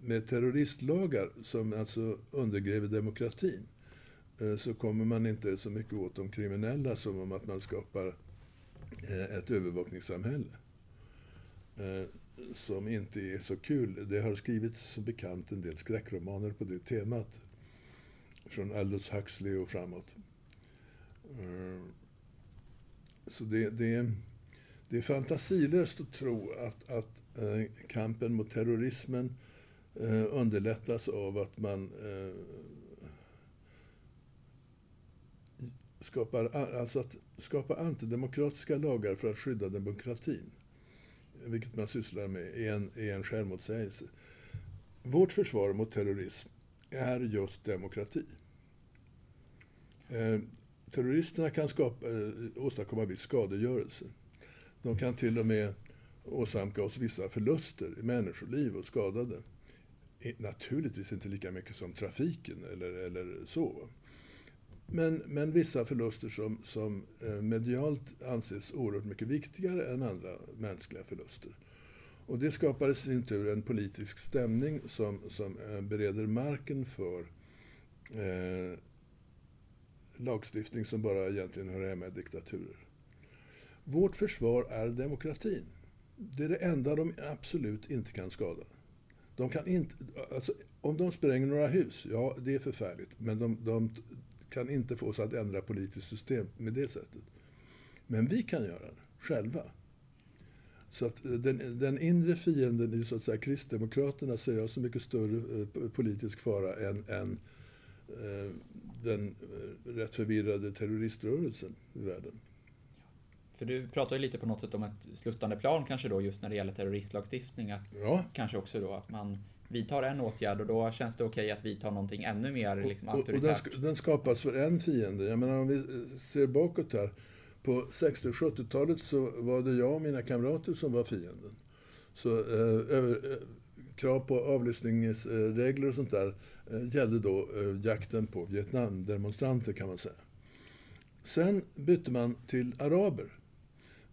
med terroristlagar som alltså undergräver demokratin eh, så kommer man inte så mycket åt de kriminella som om att man skapar eh, ett övervakningssamhälle. Eh, som inte är så kul. Det har skrivits som bekant en del skräckromaner på det temat. Från Aldous Huxley och framåt. Eh, Så det, det, det är fantasilöst att tro att, att eh, kampen mot terrorismen eh, underlättas av att man eh, skapar, alltså att skapa antidemokratiska lagar för att skydda demokratin. Vilket man sysslar med är en, är en självmotsägelse. Vårt försvar mot terrorism är just demokrati. Eh, terroristerna kan skapa, eh, åstadkomma viss skadegörelse. De kan till och med åsamka oss vissa förluster i människoliv och skadade. Naturligtvis inte lika mycket som trafiken eller, eller så. Men, men vissa förluster som, som eh, medialt anses oerhört mycket viktigare än andra mänskliga förluster. Och det skapar i sin tur en politisk stämning som, som eh, bereder marken för eh, lagstiftning som bara egentligen hör hemma i diktaturer. Vårt försvar är demokratin. Det är det enda de absolut inte kan skada. De kan inte, alltså, om de spränger några hus, ja det är förfärligt. Men de, de kan inte få oss att ändra politiskt system med det sättet. Men vi kan göra det själva. Så att den, den inre fienden i så att säga, Kristdemokraterna ser jag så mycket större eh, politisk fara än, än eh, den eh, rätt förvirrade terroriströrelsen i världen. För du pratar ju lite på något sätt om ett sluttande plan kanske då just när det gäller terroristlagstiftning. Att Ja, Kanske också då att man vidtar en åtjärd och då känns det okej att vidta någonting ännu mer liksom, och, och den, auktoritärt. den skapas för en fiende. Jag menar om vi eh, ser bakåt här. På 60 och 70-talet så var det jag och mina kamrater som var fienden. Så eh, över, eh, krav på avlyssningsregler och sånt där eh, gällde då eh, jakten på Vietnamdemonstranter kan man säga. Sen bytte man till araber.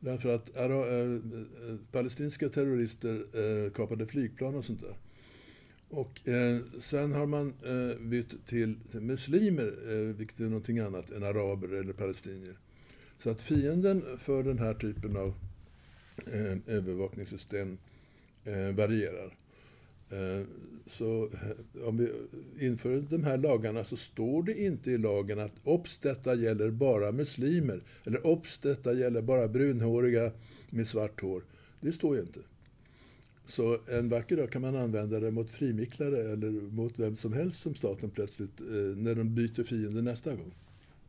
Därför att ara, eh, palestinska terrorister kapade flygplan och sånt där. Och eh, sen har man eh, bytt till muslimer, eh, vilket är någonting annat än araber eller palestinier. Så att fienden för den här typen av eh, övervakningssystem eh, varierar. Eh, så eh, om vi inför de här lagarna så står det inte i lagen att obs, detta gäller bara muslimer. Eller obs, detta gäller bara brunhåriga med svart hår. Det står ju inte. Så en vacker dag kan man använda det mot frimicklare eller mot vem som helst som staten plötsligt, eh, när de byter fiende nästa gång.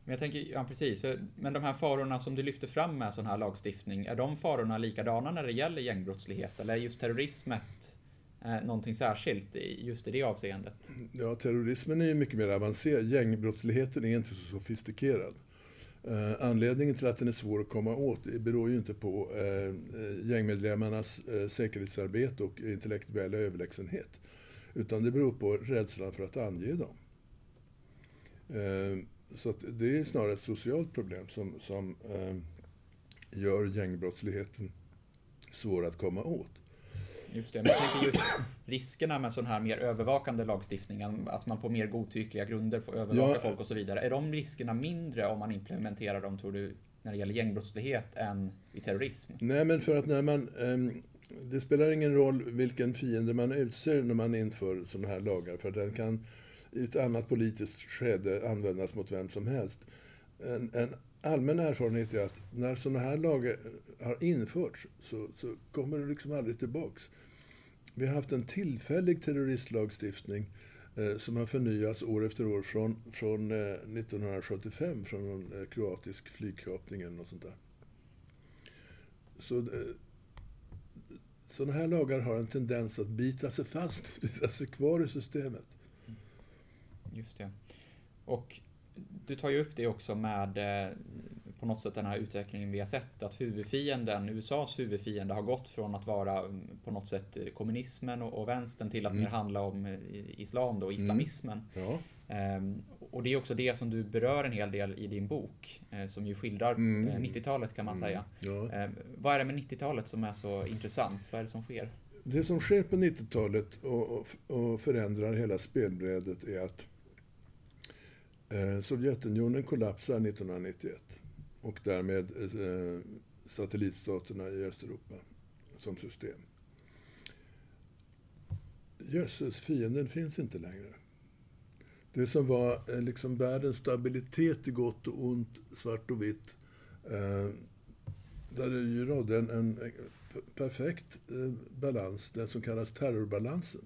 Men jag tänker, ja precis. Men de här farorna som du lyfter fram med sån här lagstiftning, är de farorna likadana när det gäller gängbrottslighet? Eller är just terrorismet eh, någonting särskilt i, just i det avseendet? Ja, terrorismen är ju mycket mer avancerad. Gängbrottsligheten är inte så sofistikerad. Eh, anledningen till att den är svår att komma åt beror ju inte på eh, eh, gängmedlemmarnas eh, säkerhetsarbete och intellektuella överlägsenhet. Utan det beror på rädslan för att ange dem. Eh, så att det är snarare ett socialt problem som, som eh, gör gängbrottsligheten svår att komma åt. Just det, men jag tänker just riskerna med sån här mer övervakande lagstiftning, att man på mer godtyckliga grunder får övervaka Ja. folk och så vidare. Är de riskerna mindre om man implementerar dem, tror du, när det gäller gängbrottslighet än i terrorism? Nej, men för att när man... ehm, det spelar ingen roll vilken fiende man utser när man inför sådana här lagar, för den kan i ett annat politiskt skede användas mot vem som helst. En, en allmän erfarenhet är att när sådana här lagar har införts så, så kommer det liksom aldrig tillbaks. Vi har haft en tillfällig terroristlagstiftning eh, som har förnyats år efter år från, från eh, 1975, från någon eh, kroatisk flygkapning eller något sånt där. Så eh, sådana här lagar har en tendens att bita sig fast, bita sig kvar i systemet. Mm. Just det. Och du tar ju upp det också med eh, på något sätt den här utvecklingen vi har sett att huvudfienden, USAs huvudfiende har gått från att vara mm, på något sätt eh, kommunismen och, och vänstern till att Mm. mer handla om eh, islam då, islamismen. Ja. Ehm, och det är också det som du berör en hel del i din bok, eh, som ju skildrar Mm. eh, 90-talet kan man säga. Ja. Ehm, vad är det med 90-talet som är så intressant? Vad är det som sker? Det som sker på 90-talet och, och, förändrar hela spelbrädet är att eh, Sovjetunionen kollapsar 1991 och därmed eh, satellitstaterna i Östeuropa som system. Jösses, fienden finns inte längre. Det som var eh, liksom världens stabilitet i gott och ont, svart och vitt, eh, där det ju rådde en, en eh, perfekt eh, balans, den som kallas terrorbalansen.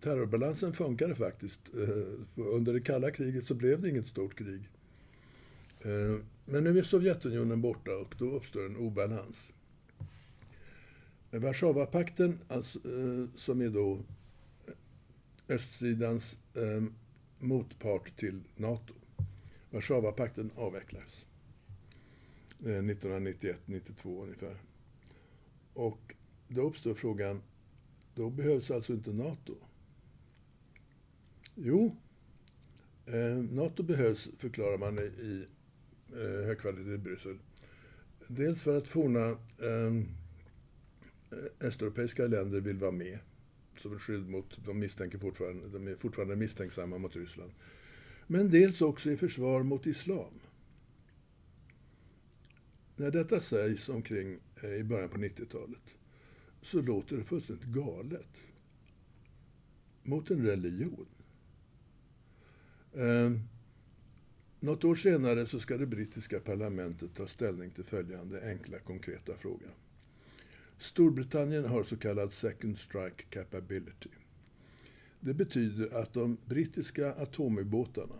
Terrorbalansen funkade faktiskt. Eh, under det kalla kriget så blev det inget stort krig. Eh, men nu är Sovjetunionen borta och då uppstår en obalans. Warszawapakten, alltså, eh, som är då östsidans eh, motpart till NATO. Warszawapakten avvecklas. Eh, 1991-92 ungefär. Och då uppstår frågan, då behövs alltså inte NATO? Jo, eh, NATO behövs, förklarar man i, i eh, högkvalitet i Bryssel. Dels för att forna ehm, eh, östeuropeiska länder vill vara med som ett skydd mot, de misstänker fortfarande, de är fortfarande misstänksamma mot Ryssland. Men dels också i försvar mot islam. När detta sägs omkring eh, i början på 90-talet så låter det fullständigt galet. Mot en religion. Eh, något år senare så ska det brittiska parlamentet ta ställning till följande enkla konkreta fråga. Storbritannien har så kallad second strike capability. Det betyder att de brittiska atomubåtarna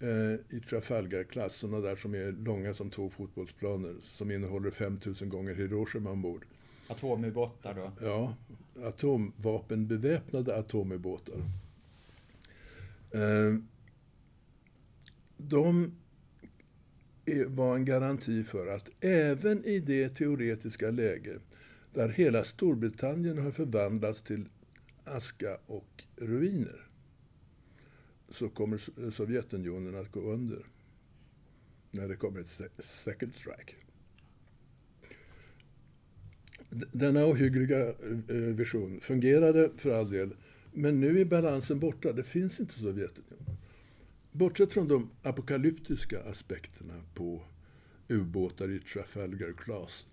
eh, i Trafalgar-klass, sådana där som är långa som två fotbollsplaner, som innehåller 5000 gånger Hiroshima ombord. Atomubåtar då? Ja, atomvapenbeväpnade atomubåtar. Eh, de var en garanti för att även i det teoretiska läge där hela Storbritannien har förvandlats till aska och ruiner så kommer Sovjetunionen att gå under när det kommer ett second strike. Denna ohyggliga eh, vision fungerade för all del, men nu är balansen borta. Det finns inte Sovjetunionen. Bortsett från de apokalyptiska aspekterna på ubåtar i Trafalgar Class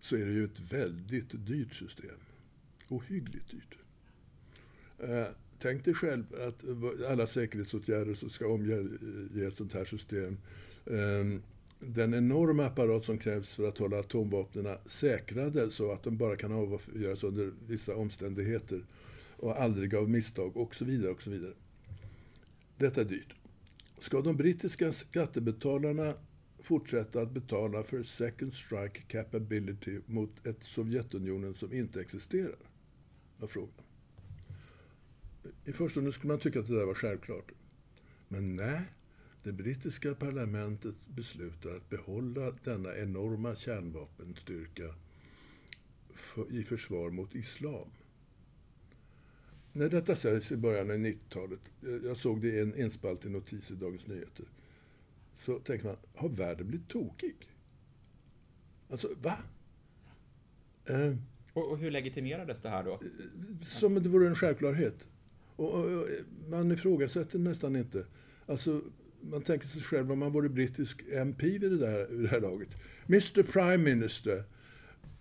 så är det ju ett väldigt dyrt system. Ohyggligt dyrt. Eh, tänk dig själv att alla säkerhetsåtgärder som ska omge ett sånt här system. Eh, den enorma apparat som krävs för att hålla atomvapnen säkrade så att de bara kan avgöras under vissa omständigheter och aldrig av misstag och så vidare. och så vidare. Detta är dyrt. Ska de brittiska skattebetalarna fortsätta att betala för second strike capability mot ett Sovjetunionen som inte existerar? Var frågan. I förstone skulle man tycka att det där var självklart. Men nej, det brittiska parlamentet beslutar att behålla denna enorma kärnvapenstyrka i försvar mot islam. När detta sägs i början av 90-talet, jag såg det i en enspaltig notis i Dagens Nyheter, så tänker man, har världen blivit tokig? Alltså, va? Eh, och, och, hur legitimerades det här då? Som om det vore en självklarhet. Och, och, och man ifrågasätter nästan inte. Alltså, man tänker sig själv om man vore brittisk MP vid det, där, vid det här laget. Mr Prime Minister,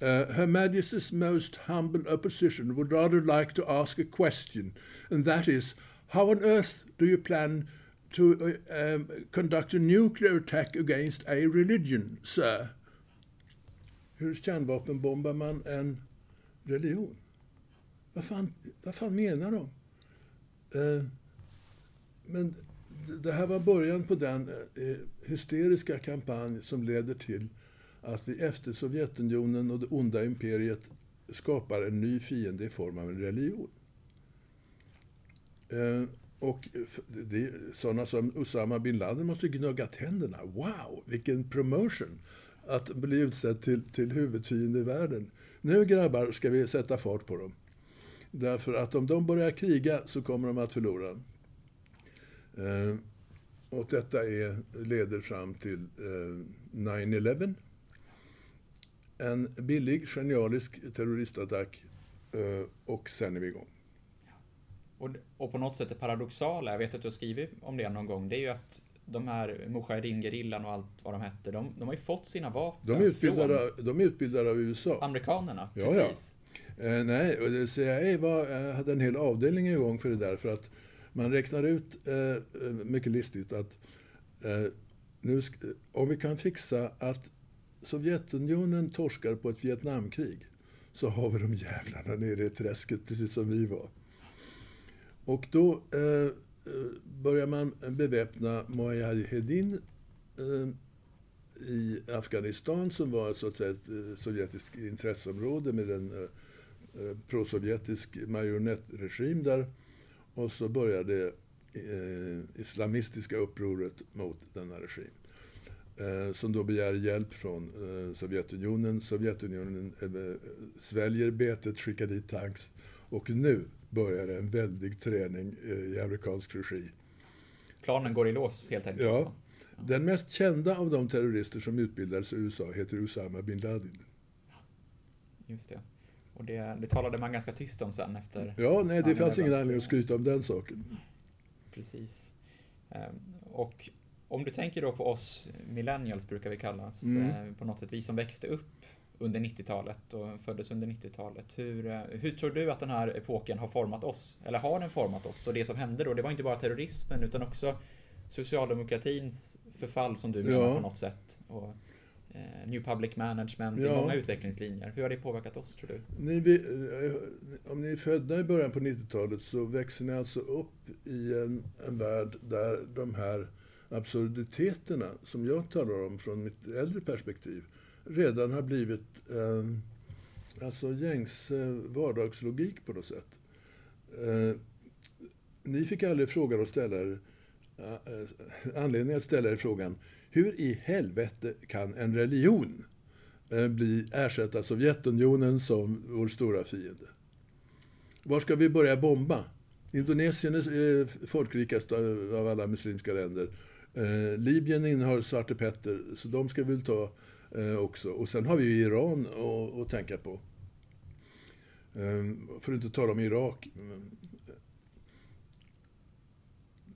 Uh, Her Majesty's most humble opposition would rather like to ask a question, and that is, how on earth do you plan to uh, um, conduct a nuclear attack against a religion, sir? Hur kärnvapenbombar man en religion? Vad fan, vad fan menar de? Uh, men det här var början på den uh, hysteriska kampanj som leder till att vi efter Sovjetunionen och det onda imperiet skapar en ny fiende i form av en religion. Eh, och det, sådana som Usama bin Laden måste gnugga tänderna. Wow, vilken promotion! Att bli utsedd till, till huvudfiende i världen. Nu grabbar ska vi sätta fart på dem. Därför att om de börjar kriga så kommer de att förlora. Eh, och detta är, leder fram till eh, 9-11 en billig, genialisk terroristattack eh, och sen är vi igång. Och, och på något sätt det paradoxala, jag vet att du har skrivit om det någon gång, det är ju att de här Mujahedin-gerillan och allt vad de hette, de, de har ju fått sina vapen de är utbildade, från de är utbildade av USA. Amerikanerna, ja, precis. Ja. Eh, nej, CIA var, eh, hade en hel avdelning igång för det där för att man räknar ut eh, eh mycket listigt att eh, nu, om vi kan fixa att Sovjetunionen torskar på ett Vietnamkrig så har vi de jävlarna nere i träsket, precis som vi var. Och då eh, eh börjar man beväpna Mujahedin eh, i Afghanistan som var så att säga ett eh, sovjetiskt intresseområde med en eh, eh, prosovjetisk marionettregim där. Och så började eh, islamistiska upproret mot denna regim som då begär hjälp från eh, Sovjetunionen. Sovjetunionen eh, sväljer betet, skickar dit tanks och nu börjar en väldig träning eh, i amerikansk regi. Planen går i lås helt enkelt? Ja. Den mest kända av de terrorister som utbildades i USA heter Usama bin Laden. Just det. Och det, det talade man ganska tyst om sen efter... Ja, nej, det fanns ingen anledning att skryta om den saken. Precis. Ehm, och om du tänker då på oss millennials brukar vi kallas, mm. eh, på något sätt vi som växte upp under 90-talet och föddes under 90-talet. Hur, eh, hur tror du att den här epoken har format oss? Eller har den format oss? Och det som hände då, det var inte bara terrorismen utan också socialdemokratins förfall som du menar ja. på något sätt. Och, eh, New Public Management ja. många utvecklingslinjer. Hur har det påverkat oss tror du? Ni, eh, om ni är födda i början på 90-talet så växer ni alltså upp i en, en värld där de här absurditeterna som jag talar om från mitt äldre perspektiv redan har blivit eh, alltså gängs eh, vardagslogik på något sätt. Eh, ni fick aldrig frågan att ställa er, eh, eh, anledning att ställa er frågan hur i helvete kan en religion eh, bli ersätta Sovjetunionen som vår stora fiende? Var ska vi börja bomba? Indonesien är eh, folkrikast av alla muslimska länder. Eh, Libyen innehar Svarte Petter, så de ska vi väl ta eh, också. Och sen har vi ju Iran att tänka på. Eh, för att inte tala om Irak.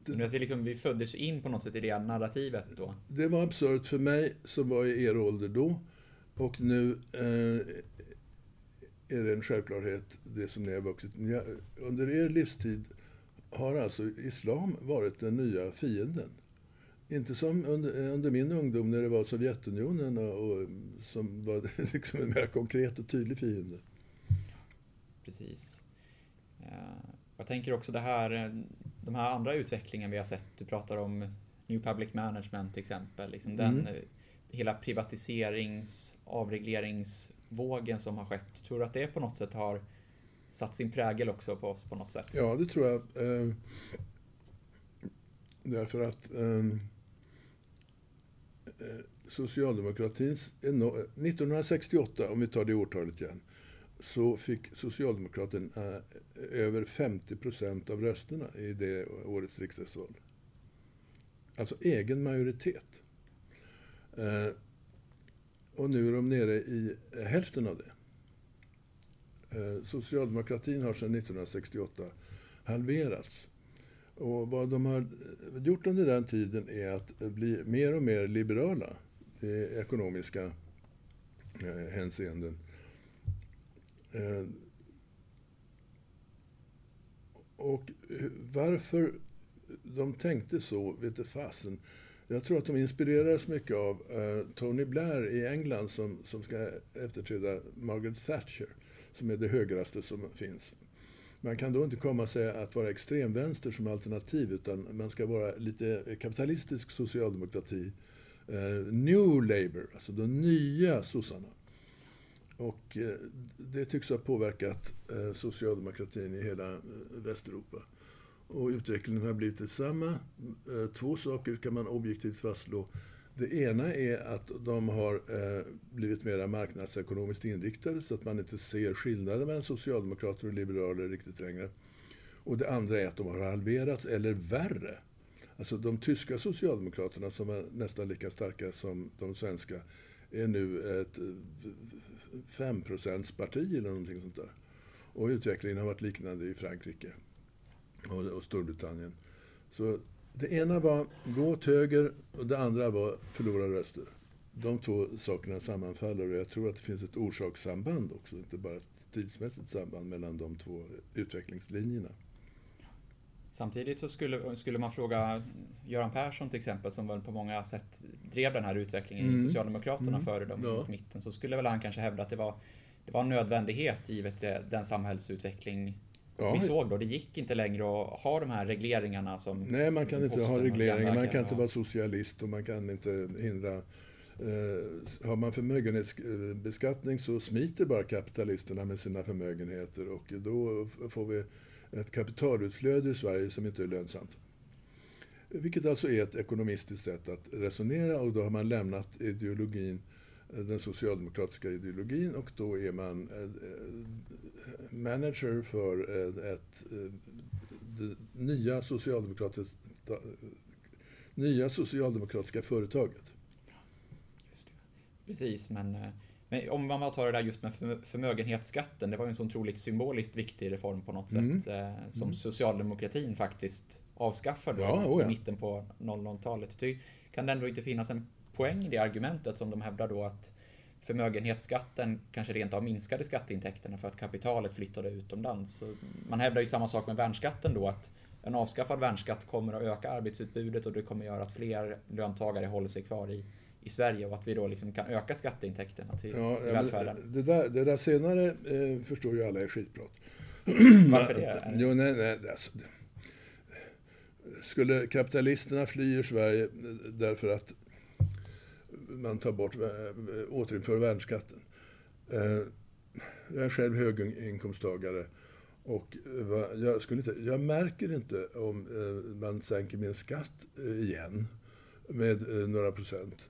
Men vi, liksom, vi föddes in på något sätt i det narrativet då? Det var absurt för mig som var i er ålder då. Och nu eh, är det en självklarhet, det som ni har vuxit. Ni har, under er livstid har alltså islam varit den nya fienden. Inte som under, under min ungdom när det var Sovjetunionen och, och som var liksom en mer konkret och tydlig fiende. Precis. Jag tänker också det här, de här andra utvecklingen vi har sett. Du pratar om New Public Management till exempel. Liksom mm. Den hela privatiserings, avregleringsvågen som har skett. Tror du att det på något sätt har satt sin prägel också på oss på något sätt? Ja, det tror jag. Eh, därför att eh, Eh, socialdemokratins... 1968, eh, om vi tar det årtalet igen, så fick Socialdemokraterna eh, över 50 procent av rösterna i det årets riksdagsval. Alltså egen majoritet. Och nu är de nere i hälften av det. Socialdemokratin har sedan 1968 halverats. Och vad de har eh, gjort under den tiden är att bli mer och mer liberala i ekonomiska eh, hänseenden. Eh, och varför de tänkte så vet fasen. Jag tror att de inspirerades mycket av eh, Tony Blair i England som, som ska efterträda Margaret Thatcher, som är det högraste som finns. Man kan då inte komma och säga att vara extremvänster som alternativ, utan man ska vara lite kapitalistisk socialdemokrati. Eh, new Labour, alltså de nya sossarna. Och eh, det tycks ha påverkat eh, socialdemokratin i hela Västeuropa. Och utvecklingen har blivit detsamma. Eh, två saker kan man objektivt fastslå. Det ena är att de har eh, blivit mer marknadsekonomiskt inriktade så att man inte ser skillnaden mellan socialdemokrater och liberaler riktigt längre. Och det andra är att de har halverats, eller värre. Alltså de tyska socialdemokraterna som var nästan lika starka som de svenska är nu ett eh, 5 parti eller någonting sånt där. Och utvecklingen har varit liknande i Frankrike och, och Storbritannien. Så det ena var gå åt höger och det andra var förlora röster. De två sakerna sammanfaller och jag tror att det finns ett orsakssamband också, inte bara ett tidsmässigt samband mellan de två utvecklingslinjerna. Samtidigt så skulle, skulle man fråga Göran Persson till exempel, som väl på många sätt drev den här utvecklingen mm. i Socialdemokraterna mm. före dem ja. mot mitten, så skulle väl han kanske hävda att det var, det var en nödvändighet givet det, den samhällsutveckling ja. vi såg då. Det gick inte längre att ha de här regleringarna som Nej, man kan inte ha regleringar. Man kan inte vara socialist och man kan inte hindra Uh, har man förmögenhetsbeskattning så smiter bara kapitalisterna med sina förmögenheter och då får vi ett kapitalutflöde i Sverige som inte är lönsamt. Vilket alltså är ett ekonomistiskt sätt att resonera och då har man lämnat ideologin, den socialdemokratiska ideologin och då är man manager för ett, det nya, socialdemokratiska, nya socialdemokratiska företaget. Just det. Precis, men, eh, men om man tar det där just med förmögenhetsskatten, det var ju en så otroligt symboliskt viktig reform på något mm. sätt eh, som mm. socialdemokratin faktiskt avskaffade ja, oh ja. i mitten på 00-talet. Kan det ändå inte finnas en poäng i det argumentet som de hävdar då att förmögenhetsskatten kanske rent av minskade skatteintäkterna för att kapitalet flyttade utomlands. Så man hävdar ju samma sak med värnskatten då att en avskaffad värnskatt kommer att öka arbetsutbudet och det kommer göra att fler löntagare håller sig kvar i, i Sverige och att vi då liksom kan öka skatteintäkterna till ja, välfärden. Det där, det där senare eh, förstår ju alla är skitprat. Varför det? Jo, nej, nej, alltså, skulle kapitalisterna fly ur Sverige därför att man tar bort, eh, återinför värnskatten. Eh, jag är själv höginkomsttagare och eh, jag, skulle inte, jag märker inte om man sänker min skatt igen med några procent.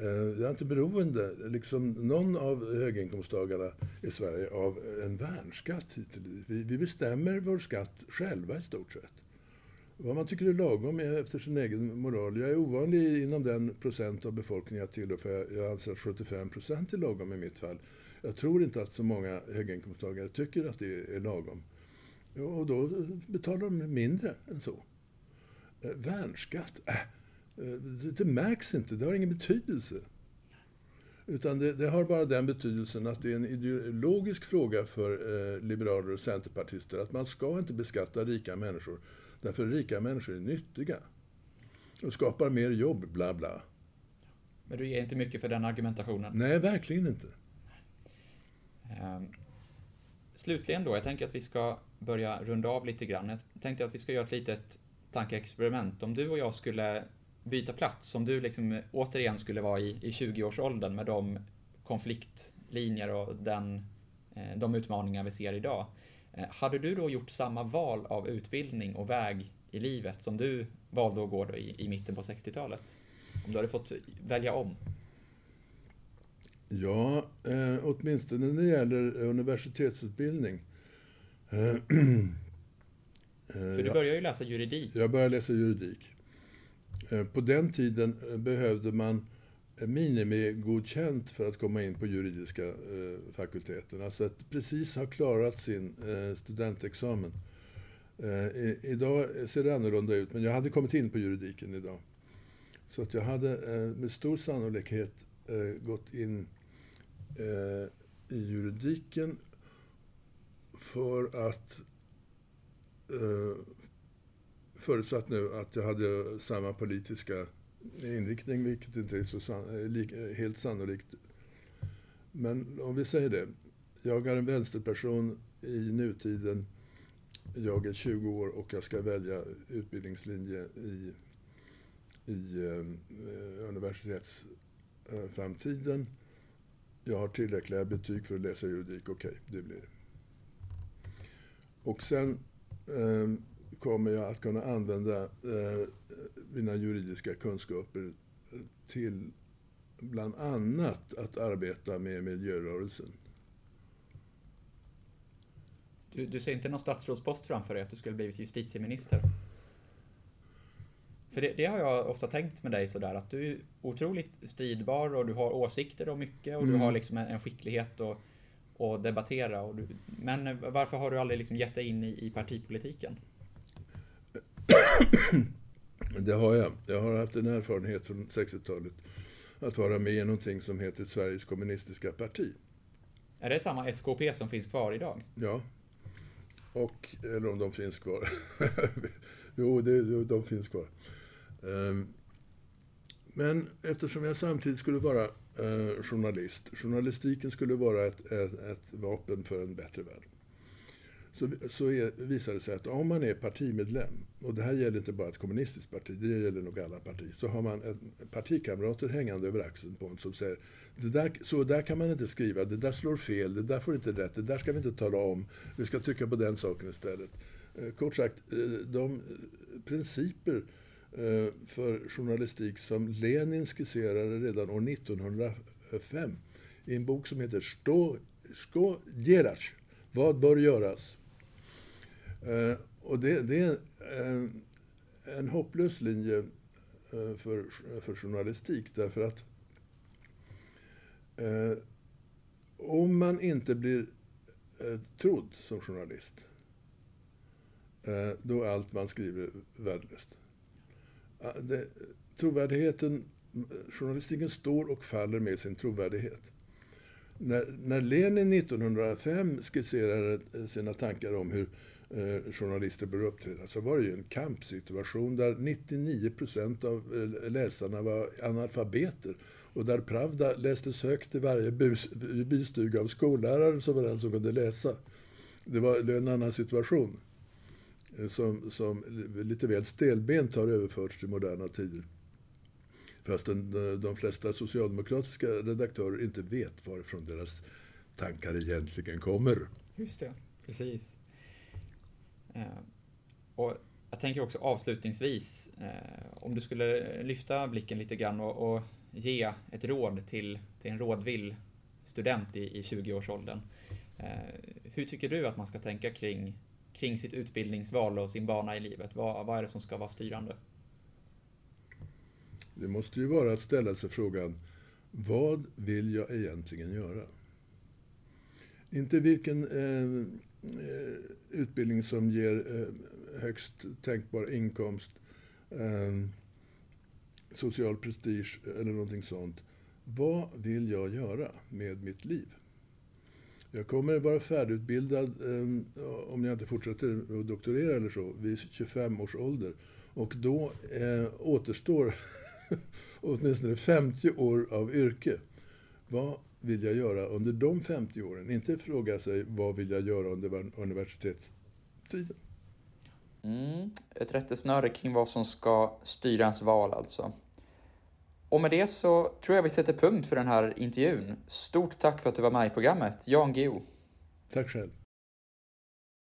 Jag är inte beroende, liksom någon av höginkomsttagarna i Sverige, av en värnskatt hit vi, vi bestämmer vår skatt själva i stort sett. Vad man tycker är lagom är efter sin egen moral. Jag är ovanlig inom den procent av befolkningen jag tillhör, för jag anser att 75 procent är lagom i mitt fall. Jag tror inte att så många höginkomsttagare tycker att det är lagom. Och då betalar de mindre än så. Eh, värnskatt? Äh, eh, det, det märks inte, det har ingen betydelse. Utan det, det, har bara den betydelsen att det är en ideologisk fråga för eh, liberaler och centerpartister att man ska inte beskatta rika människor. Därför rika människor är nyttiga. Och skapar mer jobb, bla bla. Men du ger inte mycket för den argumentationen? Nej, verkligen inte. Um, slutligen då, jag tänker att vi ska börja runda av lite grann. Jag tänkte att vi ska göra ett litet tankeexperiment. Om du och jag skulle byta plats, om du liksom återigen skulle vara i, i 20-årsåldern med de konfliktlinjer och den, eh, de utmaningar vi ser idag. Eh, hade du då gjort samma val av utbildning och väg i livet som du valde att gå då i, i mitten på 60-talet? Om du hade fått välja om? Ja, eh, åtminstone när det gäller universitetsutbildning. Eh, För du började ju läsa juridik. Jag började läsa juridik. Eh, på den tiden eh, behövde man minimigodkänt för att komma in på juridiska eh, fakulteten. Alltså att precis ha klarat sin eh, studentexamen. Eh, idag ser det annorlunda ut, men jag hade kommit in på juridiken idag. Så att jag hade eh, med stor sannolikhet gått in i juridiken för att Förutsatt nu att jag hade samma politiska inriktning, vilket inte är så san eh, eh, helt sannolikt. Men om vi säger det. Jag är en vänsterperson i nutiden. Jag är 20 år och jag ska välja utbildningslinje i, i eh, universitetsframtiden. Jag har tillräckliga betyg för att läsa juridik. Okej, okay, det blir det. Och sen eh, kommer jag att kunna använda eh, mina juridiska kunskaper till bland annat att arbeta med miljörörelsen. Du, du ser inte någon statsrådspost framför dig, att du skulle blivit justitieminister? För det, det, har jag ofta tänkt med dig sådär, att du är otroligt stridbar och du har åsikter och mycket och mm. du har liksom en, en skicklighet att och debattera. Och du, men varför har du aldrig liksom gett dig in i, i partipolitiken? Det har jag. Jag har haft en erfarenhet från 60-talet att vara med i någonting som heter Sveriges kommunistiska parti. Är det samma SKP som finns kvar idag? Ja. Och, eller om de finns kvar. jo, det, de finns kvar. Ehm, men eftersom jag samtidigt skulle vara eh, journalist, journalistiken skulle vara ett, ett, ett vapen för en bättre värld så, så är, visar det sig att om man är partimedlem, och det här gäller inte bara ett kommunistiskt parti, det gäller nog alla partier, så har man en, partikamrater hängande över axeln på en som säger det där, så där kan man inte skriva, det där slår fel, det där får inte rätt, det där ska vi inte tala om, vi ska trycka på den saken istället. Eh, kort sagt, eh, de eh, principer eh, för journalistik som Lenin skisserade redan år 1905 i en bok som heter Sto, Sko Gerach, Vad bör göras? Eh, och det, det är eh, en, hopplös linje eh, för, för journalistik därför att eh, om man inte blir eh, trodd som journalist eh, då är allt man skriver värdelöst. Det, trovärdigheten, journalistiken står och faller med sin trovärdighet. När, när Lenin 1905 skisserade sina tankar om hur eh, journalister bör uppträda så var det ju en kampsituation där 99 procent av eh, läsarna var analfabeter och där Pravda lästes högt i varje bystuga av skolläraren som var den som kunde läsa. Det var en annan situation. Eh, som, som lite väl stelbent har överförts till moderna tider. Fastän eh, de flesta socialdemokratiska redaktörer inte vet varifrån deras tankar egentligen kommer. Just det, precis. Eh, och jag tänker också avslutningsvis, eh, om du skulle lyfta blicken lite grann och, och ge ett råd till, till en rådvill student i, i 20-årsåldern. Eh, hur tycker du att man ska tänka kring, kring sitt utbildningsval och sin bana i livet? Vad, vad är det som ska vara styrande? Det måste ju vara att ställa sig frågan, vad vill jag egentligen göra? Inte vilken eh, eh Eh, utbildning som ger eh, högst tänkbar inkomst, eh, social prestige eller någonting sånt. Vad vill jag göra med mitt liv? Jag kommer vara färdigutbildad, om jag inte fortsätter att doktorera eller så, vid 25 års ålder. Och då återstår åtminstone 50 år av yrke. Vad vill jag göra under de 50 åren? Inte fråga sig vad vill jag göra under universitetstiden. Mm, ett rättesnöre kring vad som ska styra ens val alltså. Och med det så tror jag vi sätter punkt för den här intervjun. Stort tack för att du var med i programmet, Jan Guillou. Tack själv.